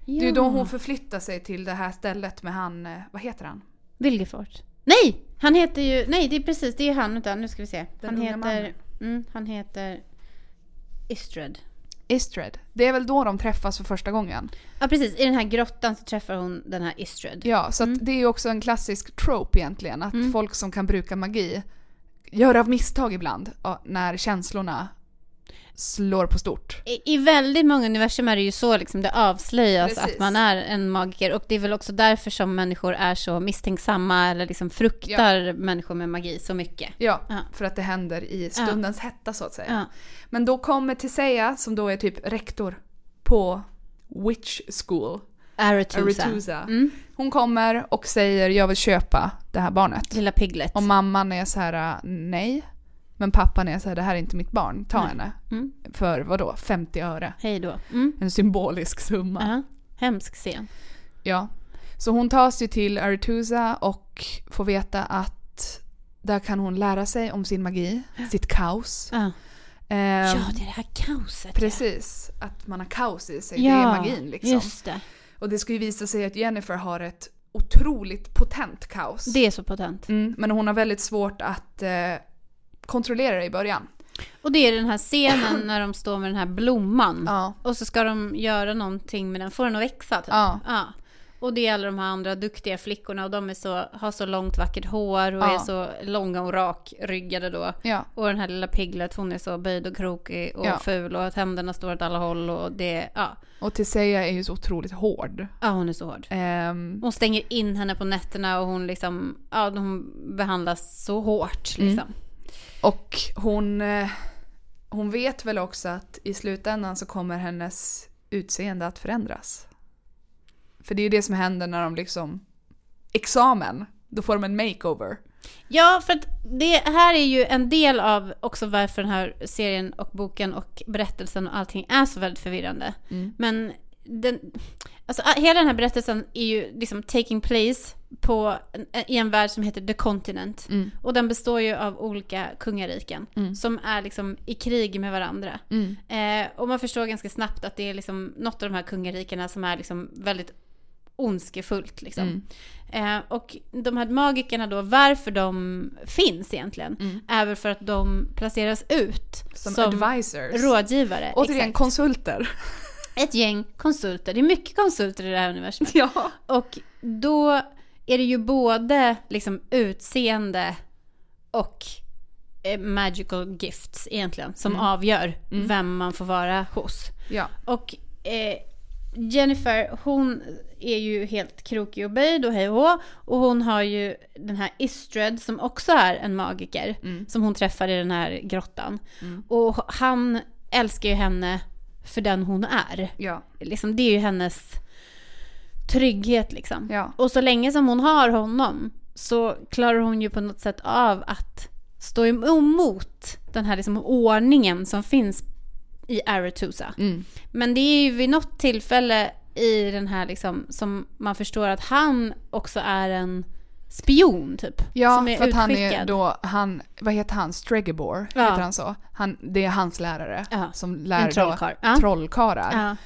A: Det är då hon förflyttar sig till det här stället med han, eh, vad heter han?
B: Vilgefort. Nej! Han heter ju... Nej, det är precis, det är han. Vänta, nu ska vi se.
A: Den
B: han heter... Mm, han heter... Istred.
A: Istred. Det är väl då de träffas för första gången.
B: Ja, precis. I den här grottan så träffar hon den här Istred.
A: Ja, så
B: Mm.
A: det är ju också en klassisk trope egentligen. Att
B: Mm.
A: folk som kan bruka magi gör av misstag ibland när känslorna slår på stort.
B: I, I väldigt många universum är det ju så liksom det avslöjas
A: Precis.
B: att man är en magiker och det är väl också därför som människor är så misstänksamma eller liksom fruktar människor med magi så mycket.
A: Ja,
B: Ja.
A: för att det händer i stundens hetta så att säga.
B: Ja.
A: Men då kommer Tisea, som då är typ rektor på Witch School,
B: Aretusa.
A: Aretusa.
B: Mm.
A: Hon kommer och säger jag vill köpa det här barnet.
B: Lilla Piglet.
A: Och mamman är så här nej. Men pappan är så här det här är inte mitt barn, ta
B: Nej.
A: henne.
B: Mm.
A: För vad då 50 öre.
B: Hej då. Mm.
A: En symbolisk summa.
B: Ja. Hemsk scen.
A: Ja. Så hon tas ju till Aretusa och får veta att där kan hon lära sig om sin magi, sitt kaos.
B: Ja.
A: Ehm,
B: ja, det är det här kaoset.
A: Precis, att man har kaos i sig,
B: ja.
A: det är magin liksom.
B: just det.
A: Och det ska ju visa sig att Jennifer har ett otroligt potent kaos.
B: Det är så potent.
A: Mm, men hon har väldigt svårt att eh, kontrollera det i början.
B: Och det är den här scenen när de står med den här blomman.
A: Ja.
B: Och så ska de göra någonting med den, få den att växa typ.
A: Ja.
B: ja. Och det är alla de här andra duktiga flickorna och de är så, har så långt vackert hår och
A: Ja.
B: är så långa och rakryggade då.
A: Ja.
B: Och den här lilla Piglet, hon är så böjd och krokig och
A: Ja.
B: ful och tänderna står åt alla håll och det, ja.
A: Och Tisea är ju så otroligt hård.
B: Ja, hon är så hård.
A: Ehm,
B: Hon stänger in henne på nätterna och hon liksom, ja, hon behandlas så hårt
A: Mm. Och hon, eh, hon vet väl också att i slutändan så kommer hennes utseende att förändras. För det är ju det som händer när de liksom... Examen! Då får de en makeover.
B: Ja, för att det här är ju en del av också varför den här serien och boken och berättelsen och allting är så väldigt förvirrande.
A: Mm.
B: Men den, alltså, hela den här berättelsen är ju liksom taking place på, i en värld som heter The Continent.
A: Mm.
B: Och den består ju av olika kungariken
A: Mm.
B: som är liksom i krig med varandra.
A: Mm.
B: Eh, och man förstår ganska snabbt att det är liksom något av de här kungarikena som är liksom väldigt ondskefullt. Liksom.
A: Mm.
B: Eh, och de här magikerna då, varför de finns egentligen,
A: Mm.
B: är väl för att de placeras ut
A: Som,
B: som,
A: advisors.
B: rådgivare.
A: Återigen,
B: Exakt.
A: konsulter.
B: Ett gäng konsulter. Det är mycket konsulter i det här universumet.
A: ja.
B: Och då är det ju både liksom utseende och eh, magical gifts egentligen som
A: Mm.
B: avgör
A: Mm.
B: vem man får vara hos.
A: Ja.
B: Och eh, Jennifer, hon är ju helt krokig och böjd och hej och. Och hon har ju den här Istred som också är en magiker.
A: Mm.
B: Som hon träffar i den här grottan.
A: Mm.
B: Och han älskar ju henne för den hon är.
A: Ja.
B: Liksom, det är ju hennes trygghet liksom.
A: Ja.
B: Och så länge som hon har honom så klarar hon ju på något sätt av att stå emot den här liksom ordningen som finns i Aretusa.
A: Mm.
B: Men det är ju vid något tillfälle i den här liksom som man förstår att han också är en spion typ.
A: Ja,
B: som är
A: för att han är
B: utskickad.
A: då, han, vad heter han, Stregobor,
B: Ja.
A: heter han så? Han, det är hans lärare
B: Ja.
A: som lär
B: En trollkarl.
A: då
B: Ja.
A: trollkarlar.
B: Ja.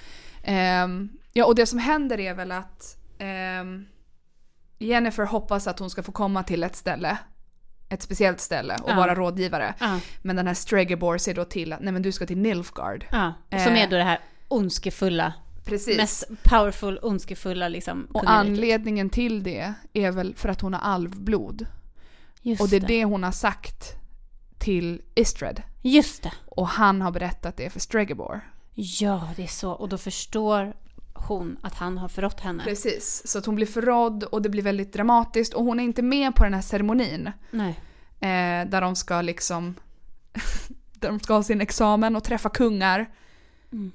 A: Ehm, ja, och det som händer är väl att ehm, Jennifer hoppas att hon ska få komma till ett ställe, ett speciellt ställe och
B: Ja.
A: vara rådgivare.
B: Ja.
A: Men den här Stregobor säger då till att nej men du ska till Nilfgaard.
B: Ja. Och som
A: Eh.
B: är då det här ondskefulla,
A: Precis.
B: mest powerful, ondskefulla liksom
A: och anledningen till det är väl för att hon har alvblod.
B: Just
A: Och det är det hon har sagt till Istred.
B: Just det.
A: Och han har berättat det för Stregobor.
B: Ja, det är så. Och då förstår hon att han har förrått henne.
A: Precis, så att hon blir förrådd och det blir väldigt dramatiskt och hon är inte med på den här ceremonin.
B: Nej.
A: Eh, där de ska liksom... där de ska ha sin examen och träffa kungar.
B: Mm.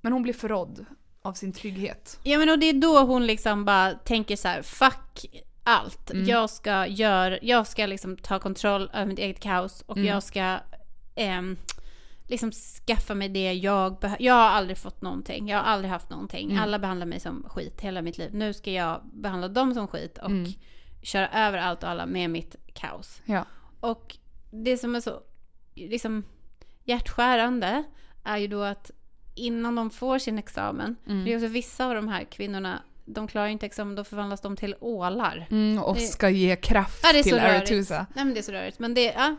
A: Men hon blir förrådd av sin trygghet.
B: Ja men och det är då hon liksom bara tänker så här: fuck allt.
A: Mm.
B: Jag ska göra, jag ska liksom ta kontroll över mitt eget kaos och
A: Mm.
B: jag ska ehm, liksom skaffa mig det jag behöver. Jag har aldrig fått någonting. Jag har aldrig haft någonting.
A: Mm.
B: Alla behandlar mig som skit hela mitt liv. Nu ska jag behandla dem som skit och
A: Mm.
B: köra över allt och alla med mitt kaos.
A: Ja.
B: Och det som är så liksom hjärtskärande är ju då att innan de får sin examen,
A: Mm.
B: det är också vissa av de här kvinnorna, de klarar inte examen, då förvandlas de till ålar.
A: Mm, och
B: Det-
A: ska ge kraft
B: Ja,
A: till. Aretusa.
B: Nej men det är så rörigt. Men det, ja.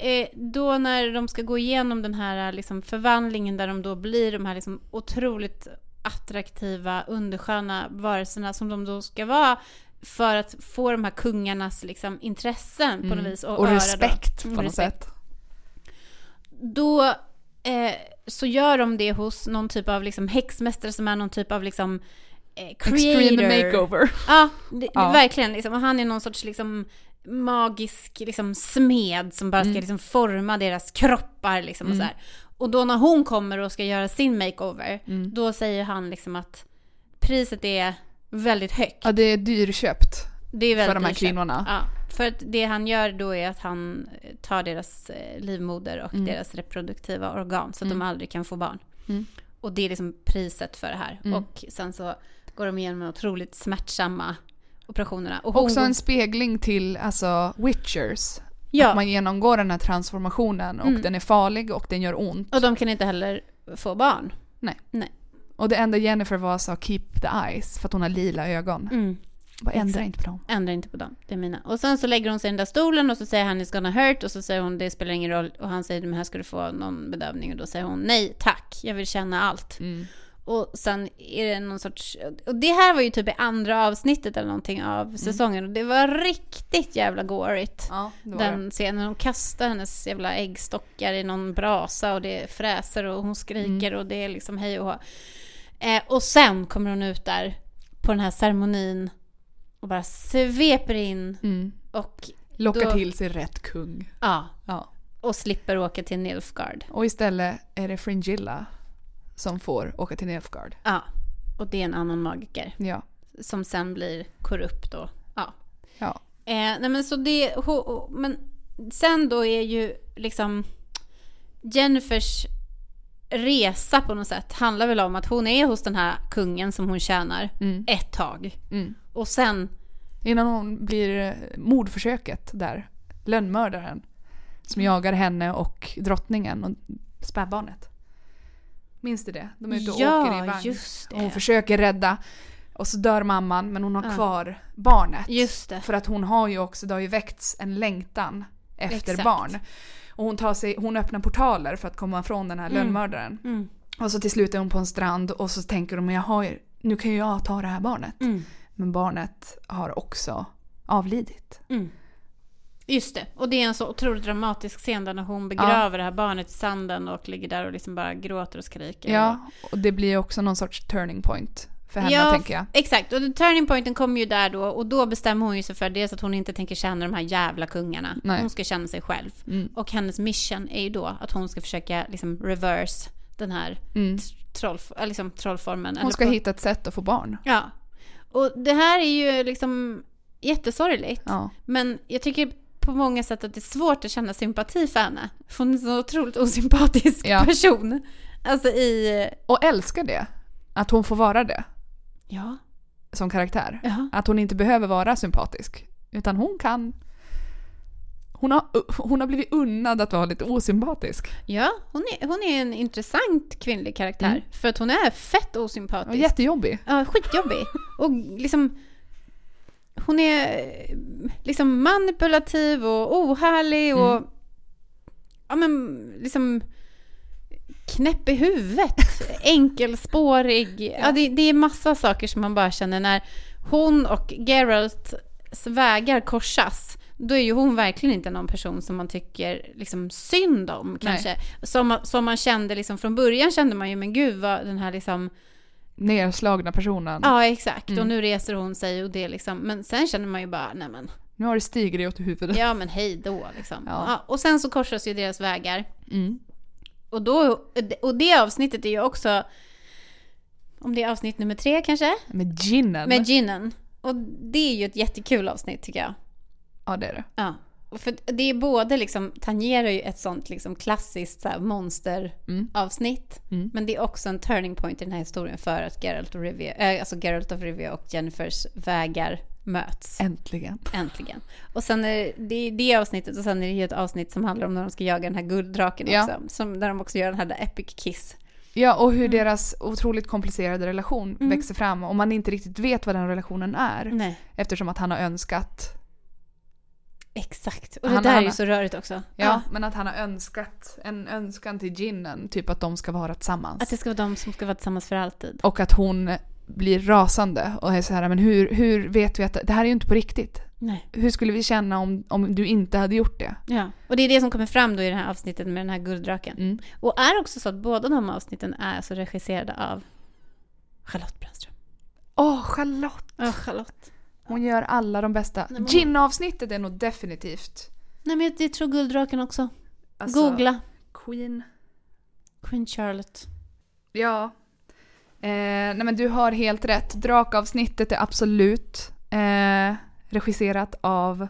B: Eh, då när de ska gå igenom den här liksom, förvandlingen där de då blir de här liksom, otroligt attraktiva, undersköna varelserna som de då ska vara för att få de här kungarnas liksom, intressen på något vis.
A: Mm. Och
B: öra då.
A: respekt på
B: Mm,
A: något
B: respekt.
A: sätt.
B: Då eh, så gör de det hos någon typ av liksom, häxmästare som är någon typ av liksom, eh, creator.
A: Extreme makeover.
B: Ja, det,
A: Ja.
B: Verkligen. Liksom. Och han är någon sorts liksom, magisk liksom, smed som bara ska
A: Mm.
B: liksom, forma deras kroppar. Liksom, och, så här. och då när hon kommer och ska göra sin makeover,
A: Mm.
B: då säger han liksom att priset är väldigt högt.
A: Ja, det är dyrköpt
B: det är väldigt
A: för de här
B: dyrköpt.
A: kvinnorna.
B: Ja, för att det han gör då är att han tar deras eh, livmoder och
A: Mm.
B: deras reproduktiva organ så att
A: Mm.
B: de aldrig kan få barn.
A: Mm.
B: Och det är liksom priset för det här.
A: Mm.
B: Och sen så går de igenom otroligt smärtsamma operationerna. Och hon
A: Också en spegling till alltså witchers.
B: Ja,
A: Att man genomgår den här transformationen och
B: Mm.
A: den är farlig och den gör ont.
B: och de kan inte heller få barn.
A: Och det enda Jennifer var sa keep the eyes för att hon har lila ögon.
B: Mm.
A: Bara ändra
B: Exakt.
A: inte på dem.
B: Ändra inte på dem, det är mina. Och sen så lägger hon sig i den där stolen och så säger han it's gonna hurt och så säger hon det spelar ingen roll och han säger men här ska du få någon bedövning och då säger hon nej tack, jag vill känna allt.
A: Mm.
B: Och sen är det någon sorts, och det här var ju typ i andra avsnittet eller någonting av säsongen och det var riktigt jävla gårigt.
A: Ja, det var det.
B: Den scenen, de kastar hennes jävla äggstockar i någon brasa och det fräser och hon skriker och det är liksom hej och hå. eh, Och sen kommer hon ut där på den här ceremonin och bara sveper in
A: Mm.
B: och
A: Lockar
B: Då-
A: till sig rätt kung.
B: ja,
A: Ja.
B: och slipper åka till Nilfgaard.
A: Och istället är det Fringilla som får åka till Nilfgaard.
B: Ja, och det är en annan magiker
A: Ja.
B: som sen blir korrupt och ja.
A: Ja.
B: Eh, nej men så det, men sen då är ju liksom Jennifers resa på något sätt handlar väl om att hon är hos den här kungen som hon tjänar
A: Mm.
B: ett tag.
A: Mm.
B: Och sen,
A: Innan hon blir eh, mordförsöket där. Lönnmördaren. Som jagar henne och drottningen och spädbarnet. Minns du det? De är ute och åker i
B: ja
A: vagn.
B: just
A: Och hon
B: det.
A: försöker rädda. Och så dör mamman men hon har
B: Ja.
A: kvar barnet.
B: Just det.
A: För att hon har ju också, det har ju väckts en längtan efter
B: Exakt.
A: barn. Och hon, tar sig, hon öppnar portaler för att komma ifrån den här
B: Mm.
A: lönnmördaren.
B: Mm.
A: Och så till slut är hon på en strand och så tänker hon men jag har, ju- nu kan ju jag ta det här barnet.
B: Mm.
A: Men barnet har också avlidit.
B: Mm. Just det. Och det är en så otroligt dramatisk scen där när hon begraver det här barnet i sanden och ligger där och liksom bara gråter och skriker.
A: Ja, och det blir också någon sorts turning point för henne
B: Ja,
A: tänker jag.
B: Exakt, och turning pointen kommer ju där då och då bestämmer hon ju sig för dels att hon inte tänker känna de här jävla kungarna.
A: Nej.
B: Hon ska känna sig själv.
A: Mm.
B: Och hennes mission är ju då att hon ska försöka liksom reverse den här
A: Mm.
B: troll, liksom trollformen.
A: Hon ska
B: på-
A: hitta ett sätt att få barn.
B: Ja. Och det här är ju liksom jättesorgligt.
A: Ja.
B: Men jag tycker på många sätt att det är svårt att känna sympati för henne. För hon är en så otroligt osympatisk
A: Ja.
B: person. Alltså i...
A: Och älskar det. Att hon får vara det
B: Ja.
A: som karaktär.
B: Ja.
A: Att hon inte behöver vara sympatisk. Utan hon kan... Hon har, hon har blivit unnad att vara lite osympatisk.
B: Ja, hon är, hon är en intressant kvinnlig karaktär.
A: Mm.
B: För att hon är fett
A: Och
B: osympatisk.
A: jättejobbig.
B: Ja, skitjobbig. Och liksom... Hon är liksom manipulativ och ohärlig och...
A: Mm.
B: Ja men liksom... Knäpp i huvudet. Enkelspårig. Ja, det, det är massa saker som man bara känner när hon och Geralts vägar korsas. Då är ju hon verkligen inte någon person som man tycker liksom synd om kanske. Som, man- som man kände liksom från början kände man ju men gud vad den här liksom
A: Nerslagna personen.
B: Ja, exakt.
A: Mm.
B: Och nu reser hon sig och det liksom. Men sen känner man ju bara, nej men,
A: Nu har det stigit åt huvudet.
B: ja men hej då liksom.
A: Ja.
B: Ja. och sen så korsas ju deras vägar.
A: Mm.
B: Och, då, och det avsnittet är ju också, om det är avsnitt nummer tre kanske,
A: Med ginen.
B: med ginen. Och det är ju ett jättekul avsnitt tycker jag.
A: Ja, det är det.
B: Ja. För det är både liksom, tangerar ju ett sånt liksom klassiskt så monsteravsnitt.
A: Mm.
B: Men det är också en turning point i den här historien för att Geralt, och Rivia, äh, alltså Geralt of Rivia och Jennifers vägar möts.
A: Äntligen.
B: Äntligen. Och sen är det är det avsnittet och sen är det ju ett avsnitt som handlar om när de ska jaga den här gulddraken
A: Ja.
B: också. Som, där de också gör den här där epic kiss.
A: Ja, och hur deras otroligt komplicerade relation
B: Mm.
A: växer fram och man inte riktigt vet vad den relationen är.
B: Nej.
A: Eftersom att han har önskat,
B: Exakt. Och det
A: Han-
B: där är
A: han-
B: ju så rörigt också.
A: ja, men att han har önskat en önskan till Ginnen, typ att de ska vara tillsammans.
B: Att det ska vara de som ska vara tillsammans för alltid.
A: Och att hon blir rasande och är så här, men hur, hur vet vi att det här är ju inte på riktigt?
B: Nej.
A: Hur skulle vi känna om, om du inte hade gjort det?
B: Ja. Och det är det som kommer fram då i det här avsnittet med den här gulddraken.
A: Mm.
B: Och är också så att båda de avsnitten är alltså regisserade av Charlotte Brännström.
A: Åh, Charlotte!
B: Ja, Charlotte.
A: Hon gör alla de bästa.
B: men
A: Gin-avsnittet är nog definitivt.
B: Nej men jag tror gulddraken också.
A: Alltså,
B: Googla.
A: Queen.
B: Queen Charlotte.
A: Ja. Eh, nej men du har helt rätt. Drakavsnittet är absolut eh, regisserat av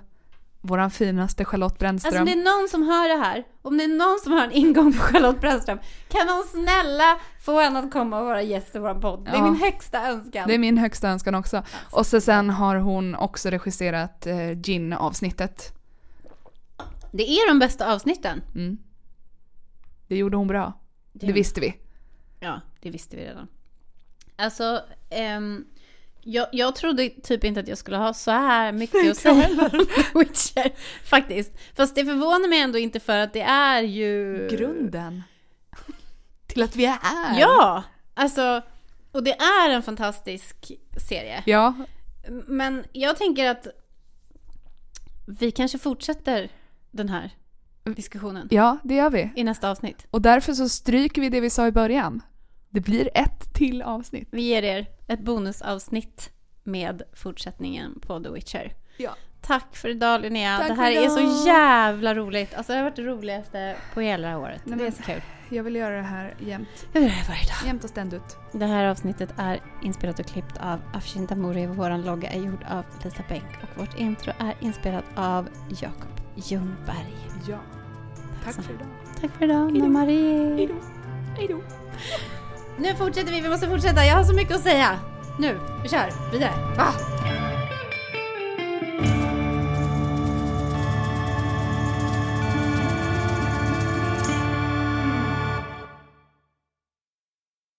A: våran finaste Charlotte Brännström.
B: Alltså om det är någon som hör det här, om det är någon som har en ingång på Charlotte Brännström, kan någon snälla få henne att komma och vara gäst i vår podd? Det är
A: Ja.
B: min högsta önskan.
A: Det är min högsta önskan också. Och så sen har hon också regisserat eh, Gin-avsnittet.
B: Det är de bästa avsnitten.
A: Mm. Det gjorde hon bra. Det,
B: Det-
A: visste vi.
B: Ja, det visste vi redan. Alltså, ehm, jag, jag trodde typ inte att jag skulle ha så här mycket att säga om The Witcher. Faktiskt. Fast det förvånar mig ändå inte för att det är ju...
A: Grunden. Till att vi är här.
B: Ja! Alltså, och det är en fantastisk serie.
A: Ja,
B: Men jag tänker att vi kanske fortsätter den här diskussionen
A: ja, det gör vi.
B: i nästa avsnitt.
A: Och därför så stryker vi det vi sa i början. Det blir ett till avsnitt.
B: Vi ger er ett bonusavsnitt med fortsättningen på The Witcher.
A: Ja.
B: Tack för idag Linnea.
A: Tack
B: det här är så jävla roligt. Alltså det har varit det roligaste på hela året.
A: Nej,
B: det är så kul.
A: Jag vill göra det här jämt.
B: Jag gör det varje dag.
A: Jämt och ständigt.
B: Det här avsnittet är inspelat och klippt av Afshin Damouri. Vår logga är gjord av Lisa Bänk och vårt intro är inspelat av Jakob Ljungberg.
A: Ja. Tack
B: Så.
A: för idag.
B: Tack för idag,
A: Hejdå.
B: Marie.
A: Hejdå. Hejdå.
B: Nu fortsätter vi, vi måste fortsätta. Jag har så mycket att säga. Nu, vi kör vidare. Va?